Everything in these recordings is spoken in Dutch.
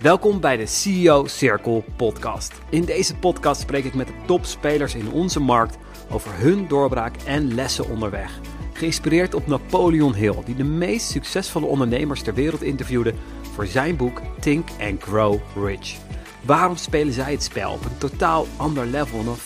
Welkom bij de CEO Circle podcast. In deze podcast spreek ik met de topspelers in onze markt over hun doorbraak en lessen onderweg. Geïnspireerd op Napoleon Hill, die de meest succesvolle ondernemers ter wereld interviewde voor zijn boek Think and Grow Rich. Waarom spelen zij het spel op een totaal ander level dan 95%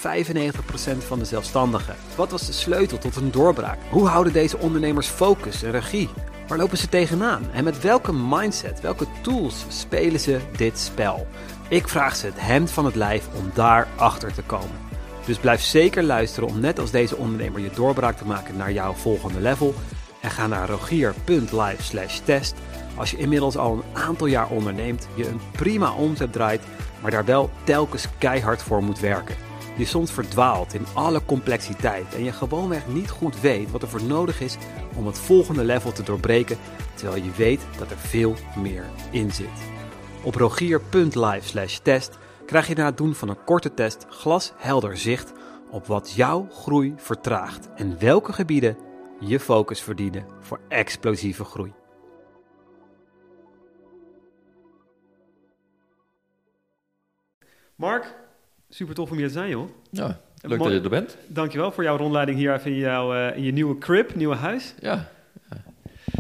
van de zelfstandigen? Wat was de sleutel tot een doorbraak? Hoe houden deze ondernemers focus en regie? Waar lopen ze tegenaan? En met welke mindset, welke tools spelen ze dit spel? Ik vraag ze het hemd van het lijf om daar achter te komen. Dus blijf zeker luisteren om net als deze ondernemer je doorbraak te maken naar jouw volgende level. En ga naar rogier.live test als je inmiddels al een aantal jaar onderneemt, je een prima omzet draait, maar daar wel telkens keihard voor moet werken. Je soms verdwaalt in alle complexiteit en je gewoonweg niet goed weet wat er voor nodig is om het volgende level te doorbreken, terwijl je weet dat er veel meer in zit. Op rogier.live test krijg je na het doen van een korte test glashelder zicht op wat jouw groei vertraagt en welke gebieden je focus verdienen voor explosieve groei. Mark, super tof om hier te zijn, joh. Ja, leuk dat je er bent. Dankjewel voor jouw rondleiding hier even in, jouw, uh, in je nieuwe crib, nieuwe huis. Ja,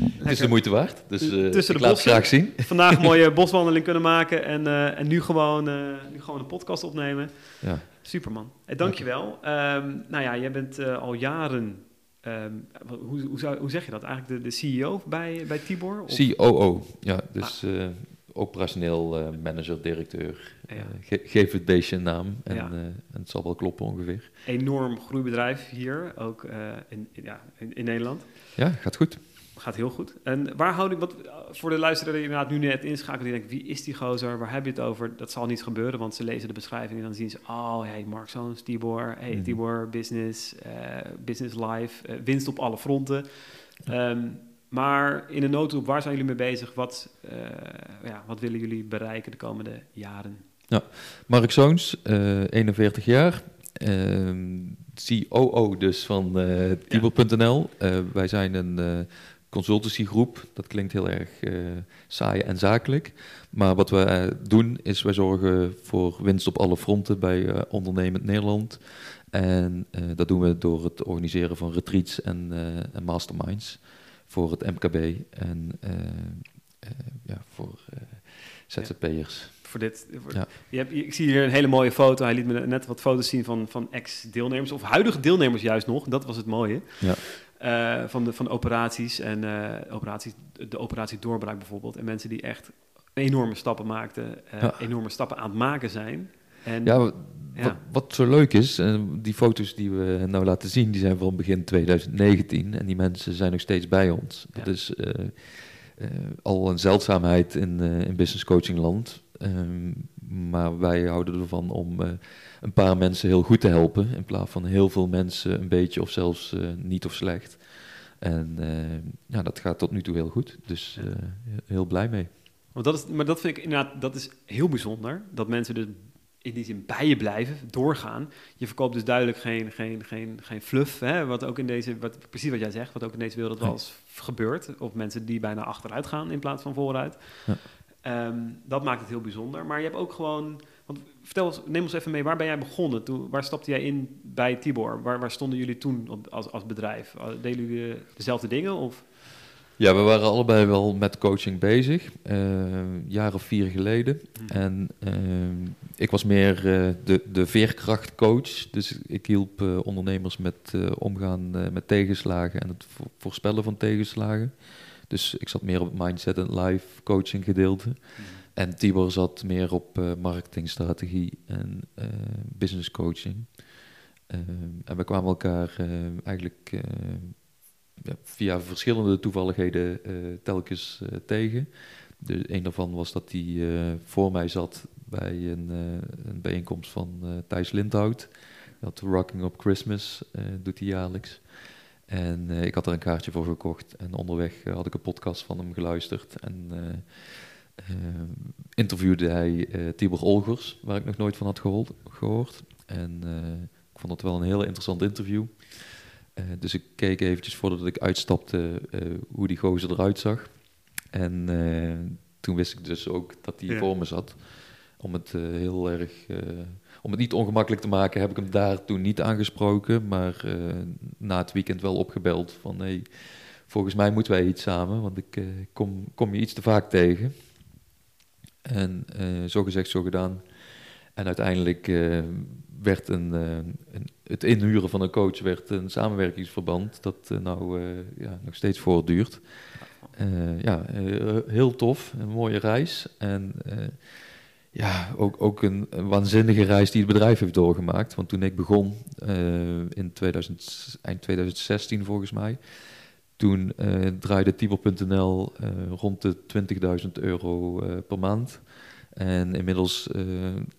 het is de moeite waard. Dus uh, Tussen ik de laat het graag zien. Vandaag een mooie boswandeling kunnen maken en, uh, en nu, gewoon, nu gewoon een podcast opnemen. Ja. Super man. Hey, dankjewel. Um, nou ja, jij bent al jaren Um, hoe, hoe, zou, hoe, zeg je dat? Eigenlijk de, de CEO bij, bij Tibor? Of? COO, ja. Dus ah. Operationeel uh, manager, directeur. Ja. Uh, ge, geef het beestje een naam en, ja. en, het zal wel kloppen ongeveer. Enorm groeibedrijf hier, ook in, ja, in, in, Nederland. Ja, gaat goed. Gaat heel goed. En waar houd ik, wat, voor de luisteraar die inderdaad nu net inschakelt, die denkt, wie is die gozer, waar heb je het over? Dat zal niet gebeuren, want ze lezen de beschrijving en dan zien ze, oh, hey, Mark Zoons, Tibor, hey, mm. Tibor, business, business life, winst op alle fronten. Um, maar in een noodroep, waar zijn jullie mee bezig? Wat, uh, ja, wat willen jullie bereiken de komende jaren? Ja, Mark Zoons, 41 jaar, ehm, COO dus van Tibor.nl. Ja. wij zijn een consultancygroep. Dat klinkt heel erg uh, saai en zakelijk. Maar wat we uh, doen is wij zorgen voor winst op alle fronten bij uh, ondernemend Nederland. En dat doen we door het organiseren van retreats en, en masterminds voor het MKB en ja, voor ZZP'ers. Ja voor dit. ja. je hebt, ik zie hier een hele mooie foto. Hij liet me net wat foto's zien van, van ex-deelnemers, of huidige deelnemers juist nog. Dat was het mooie. Ja. Uh, van, de, van operaties en uh, operaties, de operatie doorbraak bijvoorbeeld. En mensen die echt enorme stappen maakten, uh, ja. enorme stappen aan het maken zijn. En, ja, wat, ja. Wat, wat, zo leuk is, die foto's die we nou laten zien, die zijn van begin 2019 en die mensen zijn nog steeds bij ons. Dat is al een zeldzaamheid in, in business coaching land. Um, maar wij houden ervan om een paar mensen heel goed te helpen, in plaats van heel veel mensen een beetje of zelfs niet of slecht. En ja, dat gaat tot nu toe heel goed, dus heel blij mee. Want dat is, maar dat vind ik inderdaad, dat is heel bijzonder, dat mensen dus in die zin bij je blijven, doorgaan. Je verkoopt dus duidelijk geen, geen, geen, geen fluff, hè? wat ook in deze, wat, precies wat jij zegt, wat ook in deze wereld wel eens gebeurt. Of mensen die bijna achteruit gaan in plaats van vooruit. Ja. Um, dat maakt het heel bijzonder. Maar je hebt ook gewoon. Want vertel ons, neem ons even mee, waar ben jij begonnen? Toen, waar stapte jij in bij Tibor? Waar, waar stonden jullie toen op, als, als bedrijf? Deden jullie dezelfde dingen? Of? Ja, we waren allebei wel met coaching bezig, een jaar of vier geleden. Hmm. En uh, ik was meer uh, de, de veerkrachtcoach. Dus ik hielp ondernemers met omgaan met tegenslagen en het voorspellen van tegenslagen. Dus ik zat meer op het mindset en live coaching gedeelte. Mm. En Tibor zat meer op uh, marketingstrategie en uh, business coaching. Uh, en we kwamen elkaar eigenlijk via verschillende toevalligheden telkens tegen. De, een daarvan was dat hij voor mij zat bij een, een bijeenkomst van Thijs Lindhout. Dat Rocking Up Christmas doet hij jaarlijks. En ik had er een kaartje voor gekocht. En onderweg had ik een podcast van hem geluisterd. En interviewde hij Tibor Olgers, waar ik nog nooit van had gehoord. En ik vond het wel een heel interessant interview. Dus ik keek eventjes voordat ik uitstapte hoe die gozer eruit zag. En toen wist ik dus ook dat hij Ja. voor me zat. Om het eh, heel erg, eh, om het niet ongemakkelijk te maken, heb ik hem daar toen niet aangesproken, maar eh, na het weekend wel opgebeld van hey, volgens mij moeten wij iets samen, want ik eh, kom, kom je iets te vaak tegen. En eh, zo gezegd, zo gedaan. En uiteindelijk eh, werd een, eh, een, het inhuren van een coach werd een samenwerkingsverband dat eh, nou eh, ja, nog steeds voortduurt. Ja, heel tof, een mooie reis. En ja, ook, ook een, waanzinnige reis die het bedrijf heeft doorgemaakt. Want toen ik begon, in 2000, eind 2016 volgens mij, toen draaide Tibor.nl rond de 20.000 euro per maand. En inmiddels eh,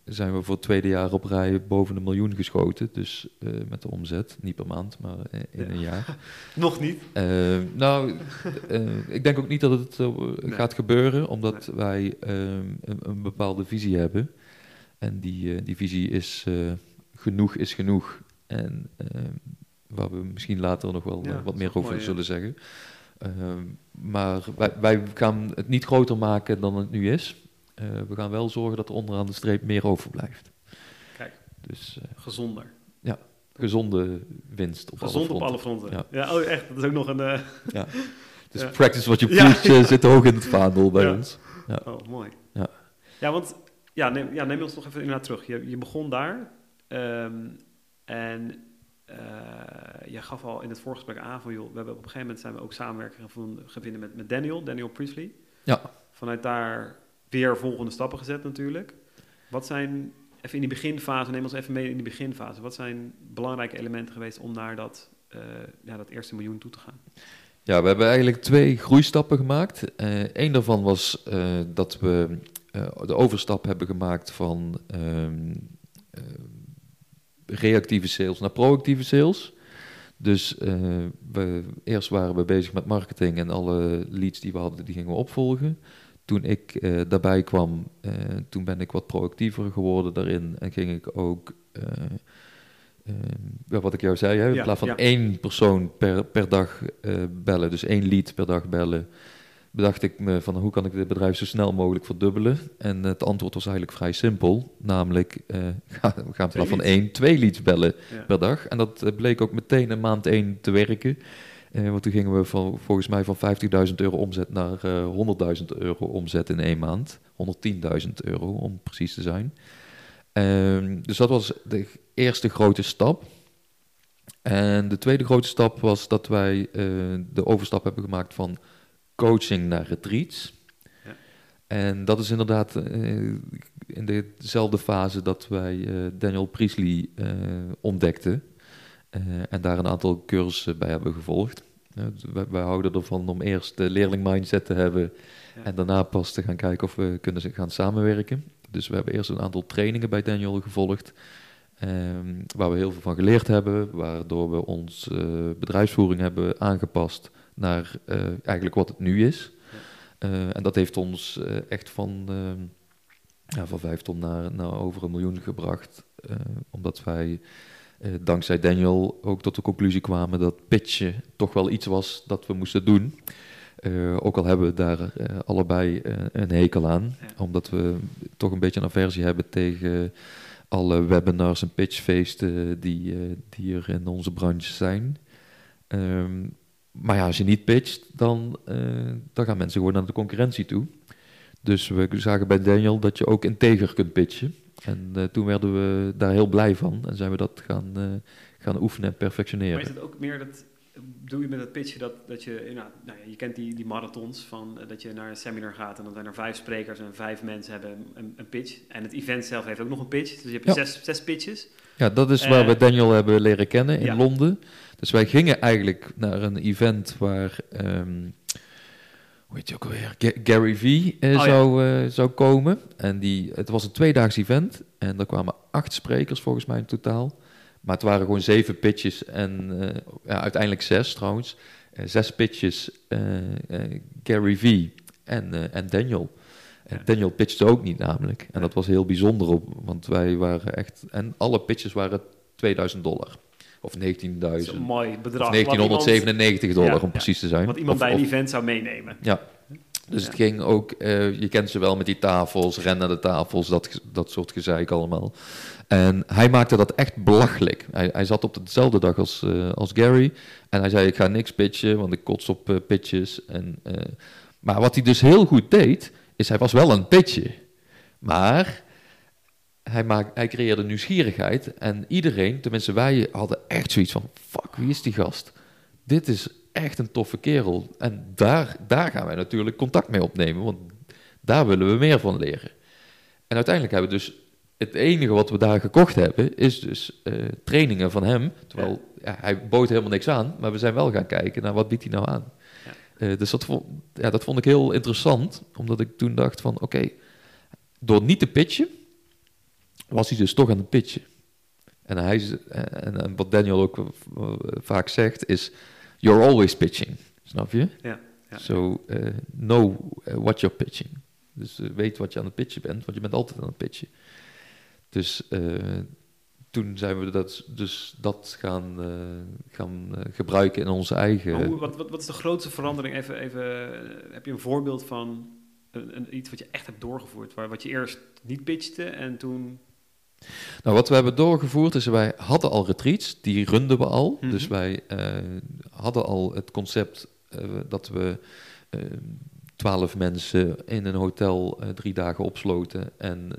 zijn we voor het tweede jaar op rij boven een miljoen geschoten. Dus eh, met de omzet, niet per maand, maar eh, in Ja. een jaar. Nog niet. Nou, ik denk ook niet dat het Nee. gaat gebeuren, omdat wij een, een bepaalde visie hebben. En die, die visie is genoeg is genoeg. En waar we misschien later nog wel Ja, wat meer over mooi, ja. zullen zeggen. Maar wij, wij gaan het niet groter maken dan het nu is. Eh, we gaan wel zorgen dat er onderaan de streep meer overblijft. Kijk. Dus eh, Gezonder. gezonde winst op Gezond alle op alle fronten. Ja. Ja. oh echt. Dat is ook nog een... eh, Dus Ja. practice what you Ja. preach zit hoog in het vaandel bij Ja. ons. Oh, mooi. Ja. Ja, want... Ja, neem, ja, neem ons nog even inderdaad terug. Je, je begon daar. ehm, en eh, je gaf al in het voorgesprek aan van... Joh, we hebben op een gegeven moment zijn we ook samenwerking gevonden, gevonden met, met Daniel. Daniel Priestley. Ja. Vanuit daar weer volgende stappen gezet natuurlijk. Wat zijn... Even in die beginfase, neem ons even mee in die beginfase. Wat zijn belangrijke elementen geweest om naar dat, eh, ja, dat eerste miljoen toe te gaan? Ja, we hebben eigenlijk twee groeistappen gemaakt. Eén daarvan was eh, dat we eh, de overstap hebben gemaakt van ehm, eh, reactieve sales naar proactieve sales. Dus eh, we, eerst waren we bezig met marketing en alle leads die we hadden, die gingen we opvolgen. Toen ik eh, daarbij kwam, eh, toen ben ik wat proactiever geworden daarin en ging ik ook, eh, eh, ja, wat ik jou zei, hè, in Ja, plaats van ja. één persoon per, per dag bellen, dus één lead per dag bellen, bedacht ik me van hoe kan ik dit bedrijf zo snel mogelijk verdubbelen. En het antwoord was eigenlijk vrij simpel, namelijk ga, we gaan in plaats van één, twee leads bellen Ja. per dag. En dat bleek ook meteen in maand één te werken. Eh, want toen gingen we van, volgens mij van 50.000 euro omzet naar eh 100.000 euro omzet in één maand. 110.000 euro om precies te zijn. Ehm, dus dat was de eerste grote stap. En de tweede grote stap was dat wij eh, de overstap hebben gemaakt van coaching naar retreats. Ja. En dat is inderdaad eh, in dezelfde fase dat wij eh, Daniel Priestley eh, ontdekten. Eh, en daar een aantal cursussen bij hebben gevolgd. Dus wij, wij houden ervan om eerst de leerling mindset te hebben Ja. en daarna pas te gaan kijken of we kunnen gaan samenwerken. Dus we hebben eerst een aantal trainingen bij Daniel gevolgd, ehm, waar we heel veel van geleerd hebben, waardoor we ons eh, bedrijfsvoering hebben aangepast naar eh, eigenlijk wat het nu is. En dat heeft ons echt van, ehm, ja, van vijf ton naar, naar over een miljoen gebracht, omdat wij eh, dankzij Daniel ook tot de conclusie kwamen dat pitchen toch wel iets was dat we moesten doen. Eh, ook al hebben we daar eh, allebei een hekel aan, Ja. omdat we toch een beetje een aversie hebben tegen alle webinars en pitchfeesten die, die er in onze branche zijn. Ehm, maar ja, als je niet pitcht, dan, dan gaan mensen gewoon naar de concurrentie toe. Dus we zagen bij Daniel dat je ook integer kunt pitchen. En eh, toen werden we daar heel blij van en zijn we dat gaan, eh, gaan oefenen en perfectioneren. Maar is het ook meer dat, doe je met dat pitchen dat, dat je, nou, nou ja, je kent die, die marathons van eh, dat je naar een seminar gaat en dan zijn er vijf sprekers en vijf mensen hebben een, een pitch. En het event zelf heeft ook nog een pitch, dus je hebt Ja. zes, zes pitches. Ja, dat is waar we Daniel hebben leren kennen in ja. Londen. Dus wij gingen eigenlijk naar een event waar, ehm heet je ook alweer, Ga- Gary Vee eh, Oh, ja. zou, eh, zou komen. En die, het was een tweedaags event en er kwamen acht sprekers volgens mij in totaal. Maar het waren gewoon zeven pitches en eh, ja, uiteindelijk zes trouwens. Zes pitches, Gary Vee en, en Daniel. En. Daniel pitchte ook niet namelijk. En dat was heel bijzonder, op, want wij waren echt... En alle pitches waren 2000 dollar. Of 19.000. Dat is een mooi bedrag. Of wat iemand- 1997 dollar Ja, om precies te zijn. Wat iemand Of- bij een of- event zou meenemen. Ja. Dus Ja. het ging ook, eh, je kent ze wel met die tafels, rennen de tafels, dat, dat soort gezeik allemaal. En hij maakte dat echt belachelijk. Hij, hij zat op dezelfde dag als, eh, als Gary en hij zei: Ik ga niks pitchen, want ik kots op eh, pitches. En, maar wat hij dus heel goed deed, is hij was wel een pitje. Maar hij, maak, hij creëerde nieuwsgierigheid en iedereen, tenminste wij, hadden echt zoiets van: Fuck, wie is die gast? Dit is echt een toffe kerel. En daar, daar gaan wij natuurlijk contact mee opnemen, want daar willen we meer van leren. En uiteindelijk hebben we dus het enige wat we daar gekocht hebben, is dus eh, trainingen van hem. Terwijl ja, hij bood helemaal niks aan, maar we zijn wel gaan kijken naar wat biedt hij nou aan. Eh, dus dat vond, ja, dat vond ik heel interessant, omdat ik toen dacht van oké, door niet te pitchen, was hij dus toch aan het pitchen. En, hij, en, en wat Daniel ook eh, vaak zegt is, you're always pitching, snap je? Ja, ja. So, eh, know eh, what you're pitching. Dus weet wat je aan het pitchen bent, want je bent altijd aan het pitchen. Dus toen zijn we dat, dus dat gaan, gaan gebruiken in onze eigen... Maar hoe- wat, wat, wat is de grootste verandering? Even, even, heb je een voorbeeld van een, een- iets wat je echt hebt doorgevoerd? Waar, wat je eerst niet pitchte en toen... Nou, wat we hebben doorgevoerd is, wij hadden al retreats, die runden we al. Mhm. Dus wij eh, hadden al het concept eh, dat we eh, twaalf mensen in een hotel drie dagen opsloten en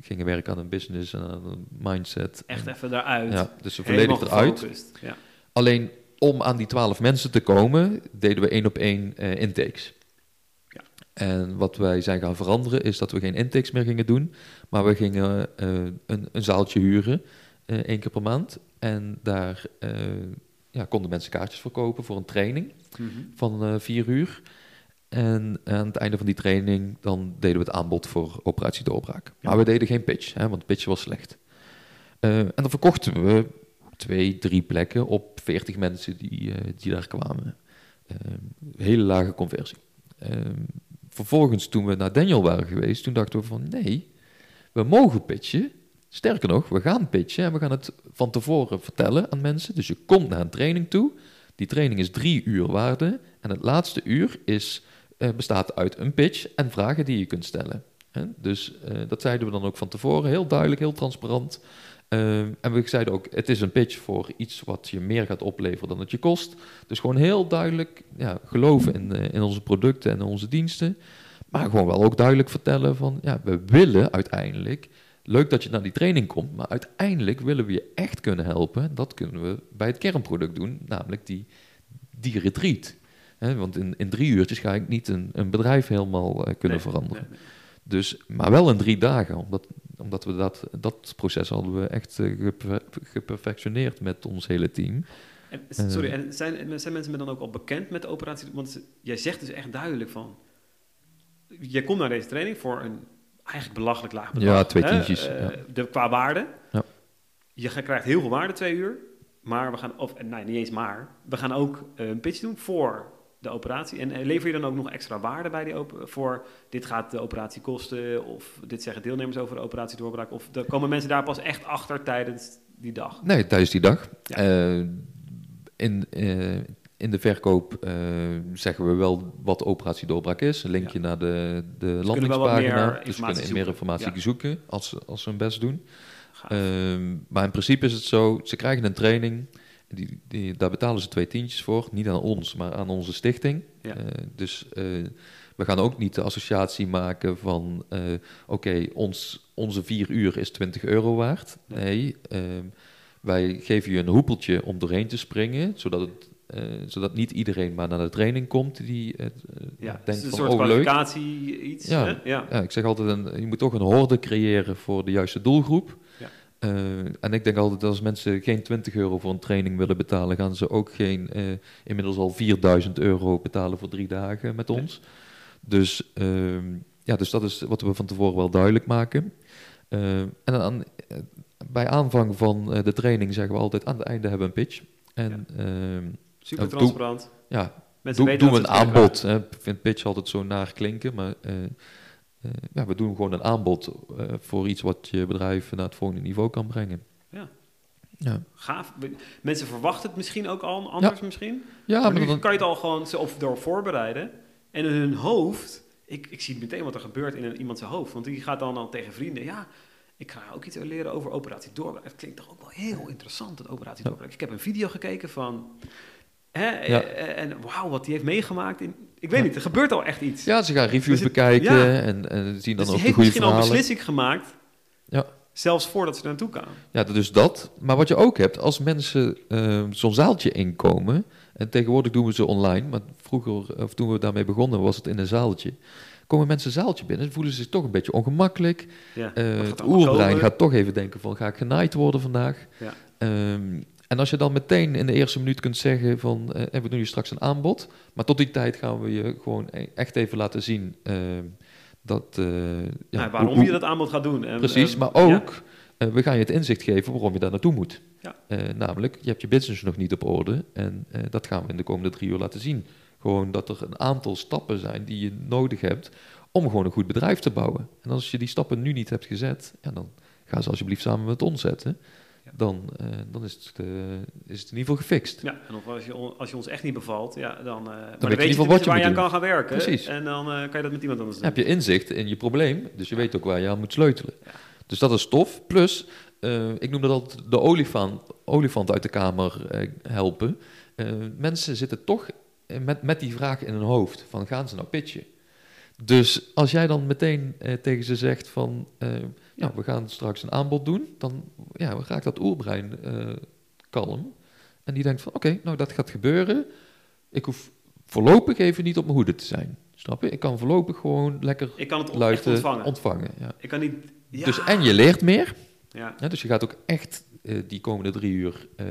gingen werken aan een business en aan een mindset. Echt En- even daaruit. Ja, dus volledig eruit. Ja. Alleen om aan die twaalf mensen te komen, deden we één op één intakes. En wat wij zijn gaan veranderen is dat we geen intakes meer gingen doen, maar we gingen eh, een, een zaaltje huren, eh, één keer per maand. En daar eh, ja, konden mensen kaartjes verkopen voor een training Mhm. van vier uur. En aan het einde van die training dan deden we het aanbod voor operatie doorbraak. Ja. Maar we deden geen pitch, hè, want pitch was slecht. En dan verkochten we twee, drie plekken op 40 mensen die, die daar kwamen. Hele lage conversie. Vervolgens, toen we naar Daniel waren geweest, toen dachten we van nee, we mogen pitchen. Sterker nog, we gaan pitchen en we gaan het van tevoren vertellen aan mensen. Dus je komt naar een training toe. Die training is drie uur waarde. En het laatste uur is, eh, bestaat uit een pitch en vragen die je kunt stellen. Dus eh, dat zeiden we dan ook van tevoren, heel duidelijk, heel transparant. Eh, en we zeiden ook, het is een pitch voor iets wat je meer gaat opleveren dan het je kost. Dus gewoon heel duidelijk ja, geloven in, eh, in onze producten en onze diensten. Maar gewoon wel ook duidelijk vertellen van, ja, we willen uiteindelijk, leuk dat je naar die training komt, maar uiteindelijk willen we je echt kunnen helpen. Dat kunnen we bij het kernproduct doen, namelijk die, die retreat. Want in, in drie uurtjes ga ik niet een, een bedrijf helemaal eh, kunnen Nee, veranderen. nee, nee. Dus, maar wel in drie dagen, omdat, omdat we dat, dat proces hadden we echt eh, geper- geperfectioneerd met ons hele team. En, sorry, Eh. en zijn, zijn mensen dan ook al bekend met de operatie? Want jij zegt dus echt duidelijk van... Je komt naar deze training voor een eigenlijk belachelijk laag bedrag. Ja, twee tientjes, Eh, ja. de, qua waarde. Ja. Je krijgt heel veel waarde, twee uur. Maar we gaan, of eh, nee, niet eens maar. We gaan ook eh, een pitch doen voor de operatie. En eh, lever je dan ook nog extra waarde bij die voor dit gaat de operatie kosten? Of dit zeggen deelnemers over de operatie doorbraak? Of de, komen mensen daar pas echt achter tijdens die dag? Nee, tijdens die dag. Ja. Eh, in, eh, in de verkoop zeggen we wel wat operatie doorbraak is. Een linkje naar de, de meer landingspagina. Dus informatie kunnen meer informatie Ja. zoeken als, als ze hun best doen. Ehm, maar in principe is het zo, ze krijgen een training. Die, die, daar betalen ze twee tientjes voor. Niet aan ons, maar aan onze stichting. Ja. Eh, dus eh, we gaan ook niet de associatie maken van... eh, oké, ons, onze vier uur is 20 euro waard. Nee. Ehm, wij geven je een hoepeltje om doorheen te springen... zodat, het, zodat niet iedereen maar naar de training komt... die eh, ja, het denkt is een van, soort oh leuk. kwalificatie iets. Ja. hè? ja. Ja, ik zeg altijd, een, je moet toch een horde creëren voor de juiste doelgroep. Ja. Eh, en ik denk altijd, als mensen geen 20 euro voor een training willen betalen, gaan ze ook geen, eh, inmiddels al 4000 euro betalen voor drie dagen met Nee. ons. Dus, ehm, ja, dus dat is wat we van tevoren wel duidelijk maken. Eh, en aan, bij aanvang van de training zeggen we altijd, aan het einde hebben we een pitch. En ehm, Super doe- transparant. ja, Mensen Doe, weten doen we dat een aanbod. Ik vind pitch altijd zo naar klinken, maar ja, we doen gewoon een aanbod eh, voor iets wat je bedrijf naar het volgende niveau kan brengen. Ja. Ja, Gaaf. Mensen verwachten het misschien ook al anders misschien. ja maar maar nu dan, kan je het al gewoon zo of door voorbereiden. En in hun hoofd, ik, ik zie meteen wat er gebeurt in een, iemand zijn hoofd. Want die gaat dan, dan tegen vrienden, ja, ik ga ook iets leren over operatie doorbraak. Het klinkt toch ook wel heel interessant, het operatie doorbraak. Ik heb een video gekeken van... Hè, Ja. eh, En wauw, wat die heeft meegemaakt. In, ik weet niet, er gebeurt al echt iets. Ja, ze gaan reviews Dus het- bekijken ja. en, en zien dan dus ook de heeft goede misschien al een beslissing gemaakt, Ja. zelfs voordat ze naartoe gaan. Ja, dus dat. Maar wat je ook hebt, als mensen eh, zo'n zaaltje inkomen, en tegenwoordig doen we ze online, maar vroeger, of toen we daarmee begonnen, was het in een zaaltje. Komen mensen een zaaltje binnen, voelen ze zich toch een beetje ongemakkelijk. Ja, gaat het er oerbrein gaat toch even denken van, ga ik genaaid worden vandaag? Ja. Ehm, en als je dan meteen in de eerste minuut kunt zeggen van, eh, we doen je straks een aanbod, maar tot die tijd gaan we je gewoon e- echt even laten zien ehm, dat... eh, ja, Nou, waarom hoe- je dat aanbod gaat doen. En, Precies, eh, maar ook, eh, we gaan je het inzicht geven waarom je daar naartoe moet. Ja. Eh, namelijk, je hebt je business nog niet op orde en eh, dat gaan we in de komende drie uur laten zien. Gewoon dat er een aantal stappen zijn die je nodig hebt om gewoon een goed bedrijf te bouwen. En als je die stappen nu niet hebt gezet, ja, dan ga ze alsjeblieft samen met ons zetten. Dan, eh, dan is, het, eh, is het in ieder geval gefixt. Ja, en of als je, als je ons echt niet bevalt, ja, dan, eh maar dan, in weet ieder je geval wat je waar je aan kan gaan werken. Precies. En dan kan je dat met iemand anders doen. heb je inzicht in je probleem, dus je weet ook waar je aan moet sleutelen. Ja. Dus dat is tof. Plus, ik noem dat altijd de olifant, olifant uit de kamer helpen. Mensen zitten toch met, met die vraag in hun hoofd van gaan ze nou pitchen? Dus als jij dan meteen tegen ze zegt van ja, we gaan straks een aanbod doen, dan ja, raakt dat oerbrein eh, kalm. En die denkt van oké, nou dat gaat gebeuren. Ik hoef voorlopig even niet op mijn hoede te zijn. Snap je? Ik kan voorlopig gewoon lekker Ik kan het luisteren, ontvangen. ontvangen. ja. ik kan niet... Ja, Dus en je leert meer. ja. Ja, dus je gaat ook echt eh, die komende drie uur eh,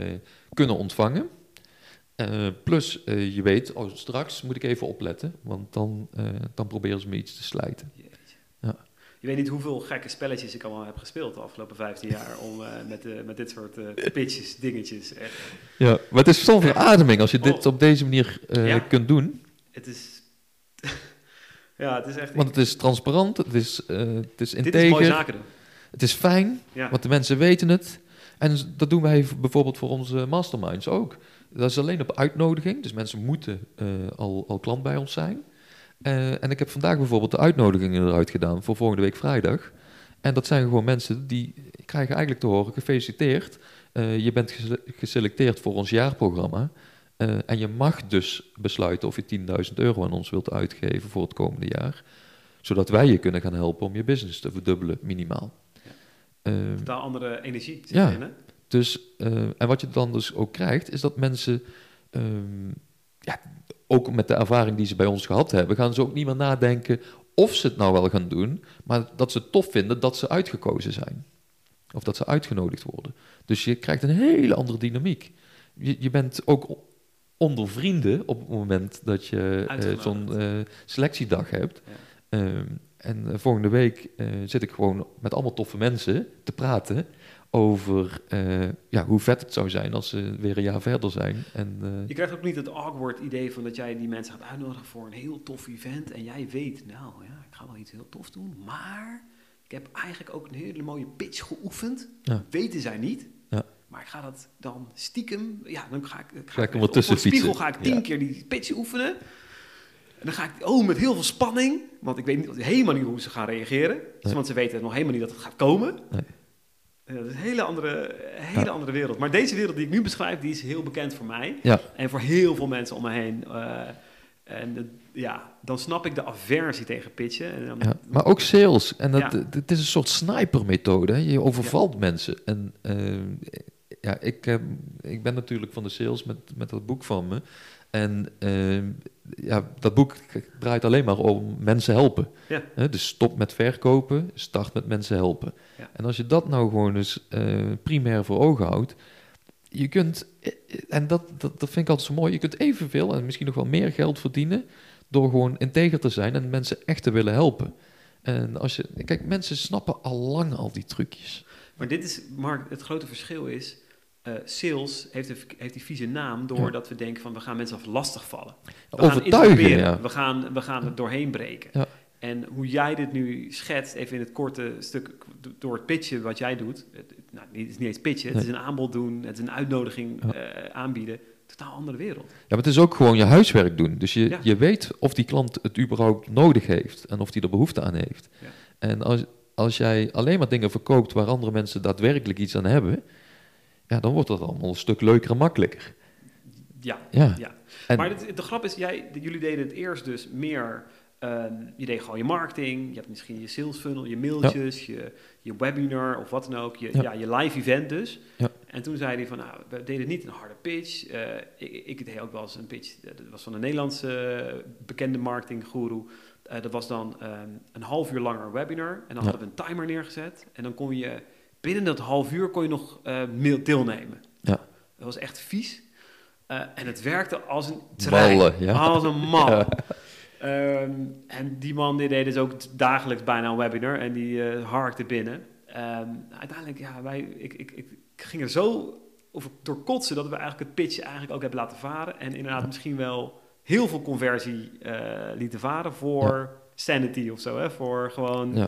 kunnen ontvangen. Plus je weet, oh, straks moet ik even opletten, want dan, dan proberen ze me iets te slijten. Je weet niet hoeveel gekke spelletjes ik allemaal heb gespeeld de afgelopen 15 jaar om eh, met, eh, met dit soort eh, pitches, dingetjes. Echt. Ja, maar het is zo'n verademing als je dit Oh. op deze manier Ja. kunt doen. Het is... ja, het is echt... Want het is transparant, het is, het is dit is mooie integer, zaken doen. het is fijn, Ja. want de mensen weten het. En dat doen wij bijvoorbeeld voor onze masterminds ook. Dat is alleen op uitnodiging, dus mensen moeten al, al klant bij ons zijn. Eh, en ik heb vandaag bijvoorbeeld de uitnodigingen eruit gedaan voor volgende week vrijdag. En dat zijn gewoon mensen die krijgen eigenlijk te horen, gefeliciteerd. Eh, je bent gese- geselecteerd voor ons jaarprogramma. Eh, en je mag dus besluiten of je 10.000 euro aan ons wilt uitgeven voor het komende jaar. Zodat wij je kunnen gaan helpen om je business te verdubbelen, minimaal. Ja. Totaal andere energie zit Ja. dus, en wat je dan dus ook krijgt, is dat mensen, ehm, ja, ook met de ervaring die ze bij ons gehad hebben, gaan ze ook niet meer nadenken of ze het nou wel gaan doen, maar dat ze het tof vinden dat ze uitgekozen zijn. Of dat ze uitgenodigd worden. Dus je krijgt een hele andere dynamiek. Je, je bent ook onder vrienden op het moment dat je eh, zo'n eh, selectiedag hebt. Ja. Ehm, en eh, volgende week zit ik gewoon met allemaal toffe mensen te praten over eh, ja, hoe vet het zou zijn als ze weer een jaar verder zijn. En, eh, Je krijgt ook niet het awkward idee van dat jij die mensen gaat uitnodigen voor een heel tof event. En jij weet, nou ja, ik ga wel iets heel tof doen. Maar ik heb eigenlijk ook een hele mooie pitch geoefend. Ja. Weten zij niet. Ja. Maar ik ga dat dan stiekem, ja, dan ga ik, ik Ga ik hem op spiegel fietsen. ga ik tien Ja. keer die pitch oefenen. En dan ga ik, oh, met heel veel spanning. Want ik weet niet, helemaal niet hoe ze gaan reageren. Nee. Want ze weten nog helemaal niet dat het gaat komen. Nee. Ja, dat is een hele, andere, hele Ja. andere wereld. Maar deze wereld die ik nu beschrijf, die is heel bekend voor mij. ja, En voor heel veel mensen om me heen. eh, en ja, dan snap ik de aversie tegen pitchen. En dan, ja, maar ook sales. En dat, het- is een soort sniper-methode. Je overvalt mensen. En eh, ja, ik, ik ben natuurlijk van de sales met, met dat boek van me. En eh, ja, dat boek draait alleen maar om mensen helpen. Dus stop met verkopen, start met mensen helpen. Ja. En als je dat nou gewoon eens eh, primair voor ogen houdt, je kunt, eh, en dat, dat, dat vind ik altijd zo mooi, je kunt evenveel en misschien nog wel meer geld verdienen door gewoon integer te zijn en mensen echt te willen helpen. En als je, kijk, mensen snappen al lang al die trucjes. Maar dit is, Mark, het grote verschil is... eh, sales heeft, een, heeft die vieze naam doordat we denken van... we gaan mensen af lastig vallen. We gaan Overtuigen, ja. We gaan, we gaan het doorheen breken. Ja. En hoe jij dit nu schetst, even in het korte stuk... door het pitchen wat jij doet... Het, nou, het is niet eens pitchen, het Nee. is een aanbod doen... het is een uitnodiging Ja. eh, aanbieden... totaal andere wereld. Ja, maar het is ook gewoon je huiswerk doen. Dus je, Ja. je weet of die klant het überhaupt nodig heeft en of die er behoefte aan heeft. Ja. En als, als jij alleen maar dingen verkoopt waar andere mensen daadwerkelijk iets aan hebben, ja, dan wordt dat allemaal een stuk leuker en makkelijker. Ja, Ja. ja. En- maar de, de grap is, jij, jullie deden het eerst dus meer... ehm, je deed gewoon je marketing, je hebt misschien je sales funnel, je mailtjes, je, je webinar of wat dan ook. Je, ja. Ja. je live event dus. Ja. En toen zei hij van, nou, we deden niet een harde pitch. Eh, ik, ik deed ook wel eens een pitch, eh, dat was van een Nederlandse eh, bekende marketinggoeroe. Eh, dat was dan ehm, een half uur langer webinar. En dan hadden we een timer neergezet. En dan kon je, binnen dat half uur kon je nog mail deelnemen. Ja. Dat was echt vies. En het werkte als een trein. Ballen. Als een man. Ehm, en die man die deed dus ook dagelijks bijna een webinar. En die eh harkte binnen. Ehm, uiteindelijk, ja, wij, ik, ik, ik ging er zo over door kotsen... dat we eigenlijk het pitch eigenlijk ook hebben laten varen. En inderdaad misschien wel heel veel conversie eh, lieten varen... voor sanity of zo, hè? Voor gewoon Ja.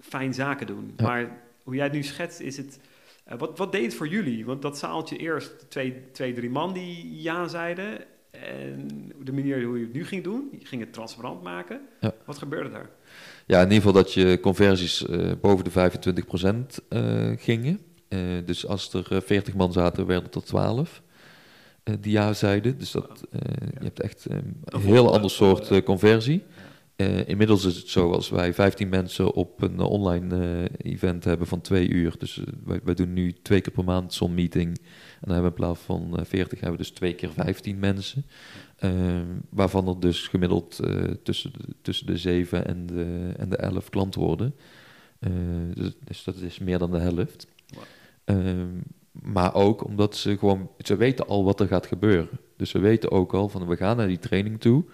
fijn zaken doen. Ja. Maar hoe jij het nu schetst, is het... eh, wat, wat deed het voor jullie? Want dat zaaltje eerst twee, twee, drie man die ja zeiden. En de manier hoe je het nu ging doen, je ging het transparant maken. Ja. Wat gebeurde daar? Ja, in ieder geval dat je conversies eh, boven de 25% eh gingen. Eh, dus als er eh, 40 man zaten, werden het er 12 eh, die ja zeiden. Dus dat, je hebt echt een heel ander soort conversie. Inmiddels is het zo, als wij 15 mensen op een online event hebben van twee uur. Dus wij, wij doen nu twee keer per maand zo'n meeting. En dan hebben we in plaats van eh, 40 hebben we dus twee keer 15 mensen. Eh, waarvan er dus gemiddeld eh, tussen, de, tussen de 7 en de, en de 11 klanten worden. Eh, dus, dus dat is meer dan de helft. Ehm, maar ook omdat ze gewoon, ze weten al wat er gaat gebeuren. Dus ze weten ook al van we gaan naar die training toe.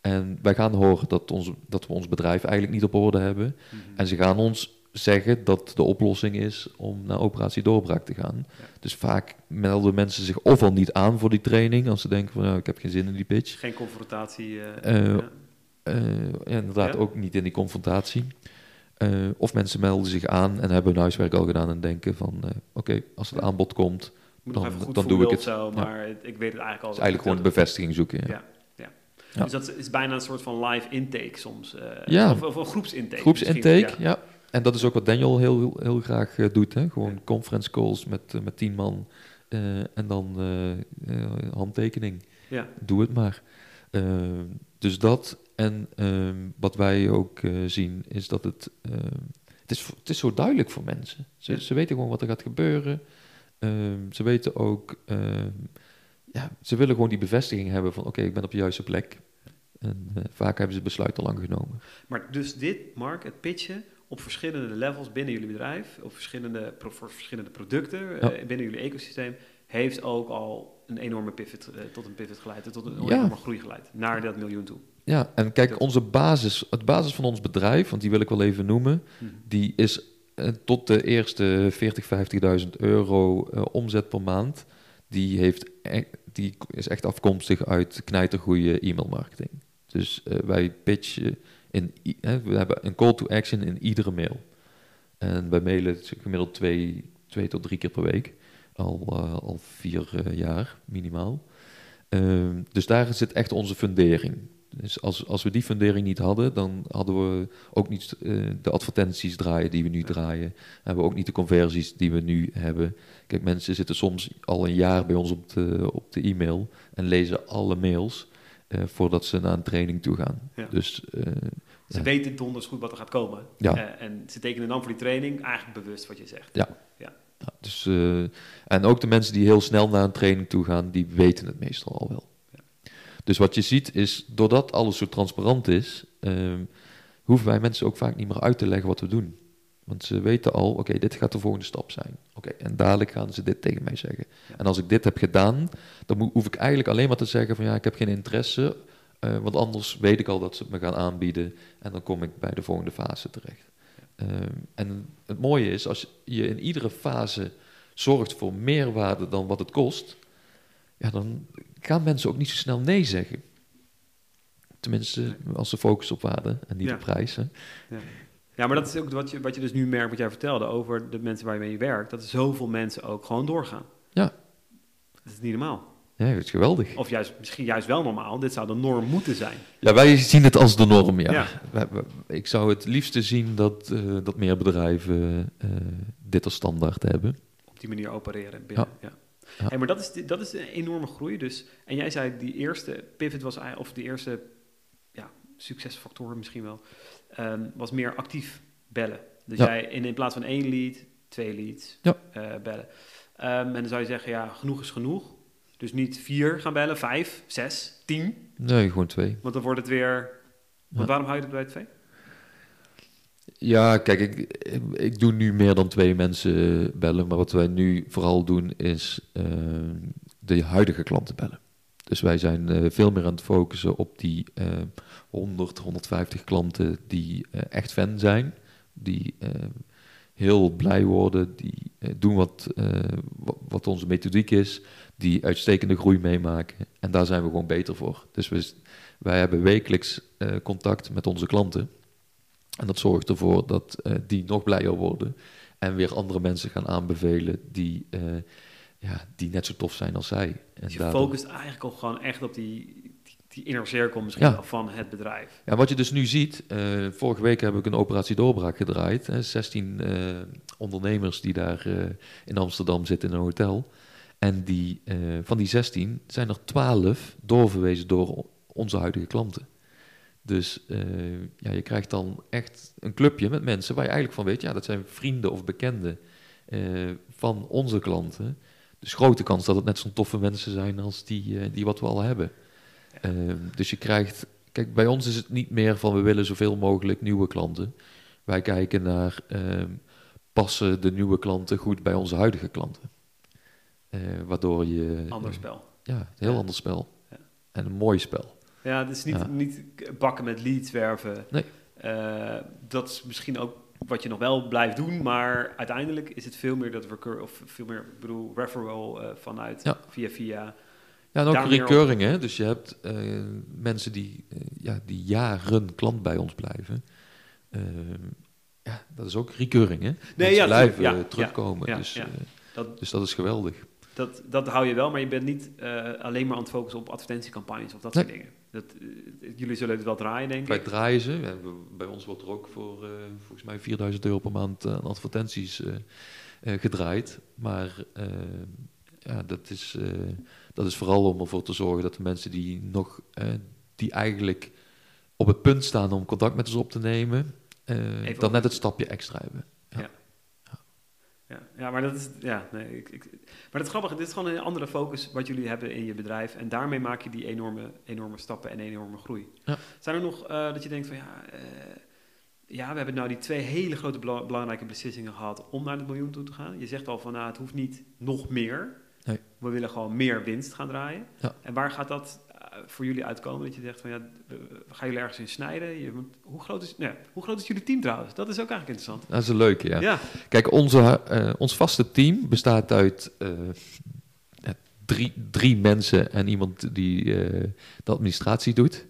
En wij gaan horen dat, ons, dat we ons bedrijf eigenlijk niet op orde hebben. Mhm. En ze gaan ons zeggen dat de oplossing is om naar operatie doorbraak te gaan. Ja. Dus vaak melden mensen zich ofwel niet aan voor die training, als ze denken van nou, ik heb geen zin in die pitch. Geen confrontatie. ja, inderdaad, Ja? ook niet in die confrontatie. Of mensen melden zich aan en hebben hun huiswerk al gedaan en denken van oké, als het aanbod komt, Moet dan- nog even goed dan doe ik het. zo, maar ik weet het eigenlijk al. is eigenlijk gewoon de bevestiging zoeken. Ja. Dus dat is bijna een soort van live intake soms. Ja. Of, of een groepsintake. Groepsintake, ja. En dat is ook wat Daniel heel, heel graag eh, doet. Hè? Gewoon conference calls met, eh, met tien man eh, en dan handtekening. Ja. Doe het maar. Eh, dus dat en ehm, wat wij ook zien is dat het, ehm, het, is, het is zo duidelijk voor mensen. Ze, Ja. ze weten gewoon wat er gaat gebeuren. Ehm, ze weten ook, ehm, ja, ze willen gewoon die bevestiging hebben van oké, ik ben op de juiste plek. En vaak hebben ze het besluit al lang genomen. Maar dus dit, Mark, het pitchen op verschillende levels binnen jullie bedrijf, op verschillende, voor verschillende producten eh, binnen jullie ecosysteem, heeft ook al een enorme pivot, eh, tot een pivot geleid, tot een Ja. enorme groei geleid, naar dat miljoen toe. Ja, en kijk, onze basis, het basis van ons bedrijf, want die wil ik wel even noemen, Mhm. die is eh, tot de eerste 40, 50.000 euro eh, omzet per maand. Die, heeft e- die is echt afkomstig uit knijtergoeie e-mailmarketing. Dus eh, wij pitchen, in, we hebben een call to action in iedere mail. En wij mailen gemiddeld twee, twee tot drie keer per week. Al, eh, al vier eh, jaar minimaal. Ehm, dus daar zit echt onze fundering. Dus als, als we die fundering niet hadden, dan hadden we ook niet eh, de advertenties draaien die we nu draaien. Hebben we ook niet de conversies die we nu hebben. Kijk, mensen zitten soms al een jaar bij ons op de, op de e-mail en lezen alle mails voordat ze naar een training toe gaan. Ja. Dus Ze weten donders goed wat er gaat komen. Ja. Eh, en ze tekenen dan voor die training eigenlijk bewust wat je zegt. Ja. Ja, dus, eh, en ook de mensen die heel snel naar een training toe gaan, die weten het meestal al wel. Dus wat je ziet is, doordat alles zo transparant is, ehm, hoeven wij mensen ook vaak niet meer uit te leggen wat we doen. Want ze weten al, oké, dit gaat de volgende stap zijn. Oké, en dadelijk gaan ze dit tegen mij zeggen. En als ik dit heb gedaan, dan hoef ik eigenlijk alleen maar te zeggen van ja, ik heb geen interesse. Eh, want anders weet ik al dat ze het me gaan aanbieden. En dan kom ik bij de volgende fase terecht. Ehm, en het mooie is, als je in iedere fase zorgt voor meer waarde dan wat het kost, ja, dan gaan mensen ook niet zo snel nee zeggen. Tenminste, als ze focussen op waarde en niet Ja. op prijzen. Ja. ja, maar dat is ook wat je, wat je dus nu merkt, wat jij vertelde over de mensen waar je mee werkt, dat zoveel mensen ook gewoon doorgaan. Ja. Dat is niet normaal. Ja, dat is geweldig. Of juist, misschien juist wel normaal. Dit zou de norm moeten zijn. Ja, wij zien het als de norm, ja. Ja. Wij- wij- ik zou het liefste zien dat, eh, dat meer bedrijven eh, dit als standaard hebben. Op die manier opereren binnen. Ja. Ja. Hey, maar dat is, dat is een enorme groei. Dus, en jij zei die eerste pivot was of die eerste ja, succesfactor misschien wel, ehm, was meer actief bellen. Dus Ja. jij in, in plaats van één lead, twee leads eh, bellen. Ehm, en dan zou je zeggen, ja, genoeg is genoeg. Dus niet vier gaan bellen, vijf, zes, tien. Nee, gewoon twee. Want dan wordt het weer... Want Ja. waarom hou je het bij twee? Ja, kijk, ik, ik doe nu meer dan twee mensen bellen. Maar wat wij nu vooral doen is eh, de huidige klanten bellen. Dus wij zijn eh, veel meer aan het focussen op die eh 100, 150 klanten die eh, echt fan zijn. Die heel blij worden, die doen wat, wa- wat onze methodiek is. Die uitstekende groei meemaken. En daar zijn we gewoon beter voor. Dus we, wij hebben wekelijks eh, contact met onze klanten. En dat zorgt ervoor dat eh, die nog blijer worden. En weer andere mensen gaan aanbevelen die, eh, ja, die net zo tof zijn als zij. En Dus je daardoor- focust eigenlijk al gewoon echt op die, die, die inner cirkel misschien Ja. van het bedrijf. Ja, wat je dus nu ziet, vorige week heb ik een operatie doorbraak gedraaid. Hè, 16 eh, ondernemers die daar in Amsterdam zitten in een hotel. En die, eh, van die 16 zijn er 12 doorverwezen door onze huidige klanten. Dus eh, ja, je krijgt dan echt een clubje met mensen waar je eigenlijk van weet, ja, dat zijn vrienden of bekenden eh, van onze klanten. Dus grote kans dat het net zo'n toffe mensen zijn als die, die wat we al hebben. Dus je krijgt Kijk, bij ons is het niet meer van we willen zoveel mogelijk nieuwe klanten. Wij kijken naar ehm, passen de nieuwe klanten goed bij onze huidige klanten. Eh, waardoor je. Ander spel. Ja, een heel Ja. ander spel. Ja. En een mooi spel. Ja, het is niet, Ja. niet bakken met leads werven. Nee. Eh, dat is misschien ook wat je nog wel blijft doen, maar uiteindelijk is het veel meer dat recur of veel meer, ik bedoel, referral eh, vanuit Ja. via via. Ja, en ook recurring, hè. Dus je hebt mensen die, ja, die jaren klant bij ons blijven. Ja, dat is ook recurring, hè. Mensen ja, blijven terugkomen. dus, Dat, dus dat is geweldig. Dat, dat hou je wel, maar je bent niet eh, alleen maar aan het focussen op advertentiecampagnes of dat soort dingen. Dat, eh, jullie zullen het wel draaien, denk Wij ik. draaien ze. Bij ons wordt er ook voor eh, volgens mij 4000 euro per maand aan advertenties gedraaid. Maar ja, dat, is, dat is vooral om ervoor te zorgen dat de mensen die nog die eigenlijk op het punt staan om contact met ons op te nemen, dan net het stapje extra hebben. Ja, ja maar dat is. Ja, nee, ik, ik, maar het grappige, dit is gewoon een andere focus wat jullie hebben in je bedrijf. En daarmee maak je die enorme, enorme stappen en enorme groei. Ja. Zijn er nog eh, dat je denkt van ja. eh, ja, we hebben nou die twee hele grote bela- belangrijke beslissingen gehad om naar het miljoen toe te gaan. Je zegt al van nou, het hoeft niet nog meer. Nee. We willen gewoon meer winst gaan draaien. Ja. En waar gaat dat voor jullie uitkomen? Dat je zegt van ja, gaan jullie ergens in snijden? Je, moet- hoe, groot is, nee, hoe groot is jullie team trouwens? Dat is ook eigenlijk interessant. Dat is een leuke, ja. ja. Kijk, onze, eh, ons vaste team bestaat uit eh, drie, drie mensen en iemand die eh, de administratie doet.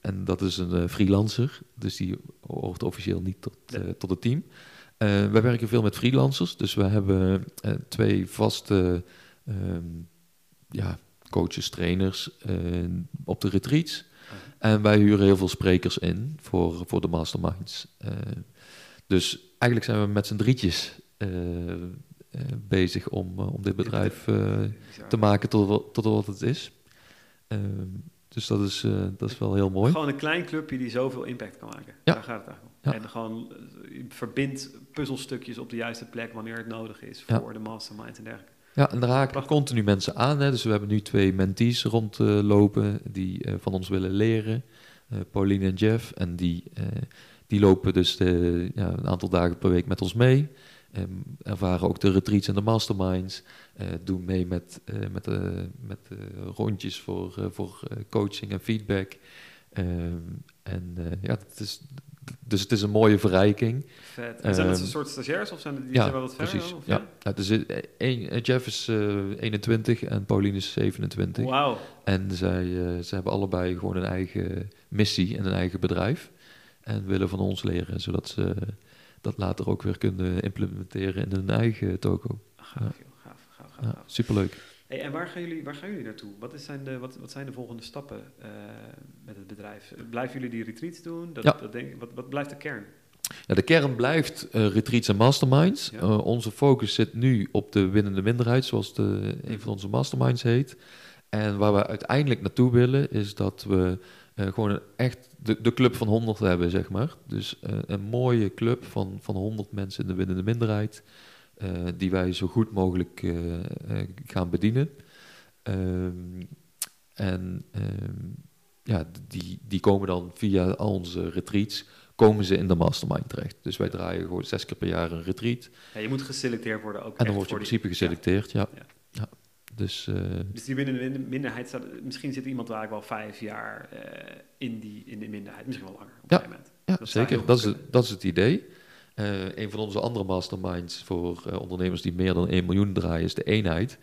En dat is een eh, freelancer, dus die hoort officieel niet tot, eh, tot het team. Eh, wij werken veel met freelancers, dus we hebben eh, twee vaste ehm, ja, coaches, trainers eh, op de retreats. En wij huren heel veel sprekers in voor, voor de masterminds. Eh, dus eigenlijk zijn we met z'n drietjes eh, bezig om, om dit bedrijf te maken tot, wat- tot wat het is. Ehm, dus dat is, dat is wel heel mooi. Gewoon een klein clubje die zoveel impact kan maken. Ja. Daar gaat het eigenlijk om. Ja. En gewoon je verbindt puzzelstukjes op de juiste plek wanneer het nodig is Ja. voor de mastermind en dergelijke. Ja, en daar haken continu mensen aan. Hè. Dus we hebben nu twee mentees rondlopen die eh, van ons willen leren. Eh, Pauline en Jeff. En die, eh, die lopen dus de, ja, een aantal dagen per week met ons mee. Ehm, ervaren ook de retreats en de masterminds. eh, doen mee met, met, met rondjes voor, voor coaching en feedback. Ehm, en ja, het is, dus het is een mooie verrijking. Vet. En zijn dat Ehm, een soort stagiairs of zijn die ja, zijn wel wat verder? precies. Of ja. Ja, dus, eh, eh, Jeff is eh, 21 en Pauline is 27. Wauw. En zij, eh, ze hebben allebei gewoon een eigen missie en een eigen bedrijf. En willen van ons leren, zodat ze dat later ook weer kunnen implementeren in hun eigen toko. Gaaf, joh. Gaaf, gaaf, gaaf. Ja, gaaf. superleuk. Hey, en waar gaan, jullie, waar gaan jullie naartoe? Wat, is zijn, de, wat, wat zijn de volgende stappen uh, met het bedrijf? Blijven jullie die retreats doen? Dat, ja. dat denk, wat, wat blijft de kern? Ja, de kern blijft uh, retreats en masterminds. Ja. Uh, onze focus zit nu op de winnende minderheid, zoals de, een van onze masterminds heet. En waar we uiteindelijk naartoe willen, is dat we uh, gewoon echt de, de club van 100 hebben, zeg maar. Dus een mooie club van, van 100 mensen in de winnende minderheid. Die wij zo goed mogelijk gaan bedienen. Um, en um, ja, die, die komen dan via al onze retreats komen ze in de mastermind terecht. Dus wij draaien gewoon zes keer per jaar een retreat. Ja, je moet geselecteerd worden ook. En dan word je in principe die... geselecteerd, ja. ja. ja. Dus, uh, dus die binnen de minderheid staat, misschien zit iemand waar ik wel vijf jaar uh, in, die, in de minderheid, misschien wel langer op ja, een moment. Ja, dat zeker. Dat is, het, dat is het idee. Uh, een van onze andere masterminds voor ondernemers die meer dan 1 miljoen draaien is de eenheid.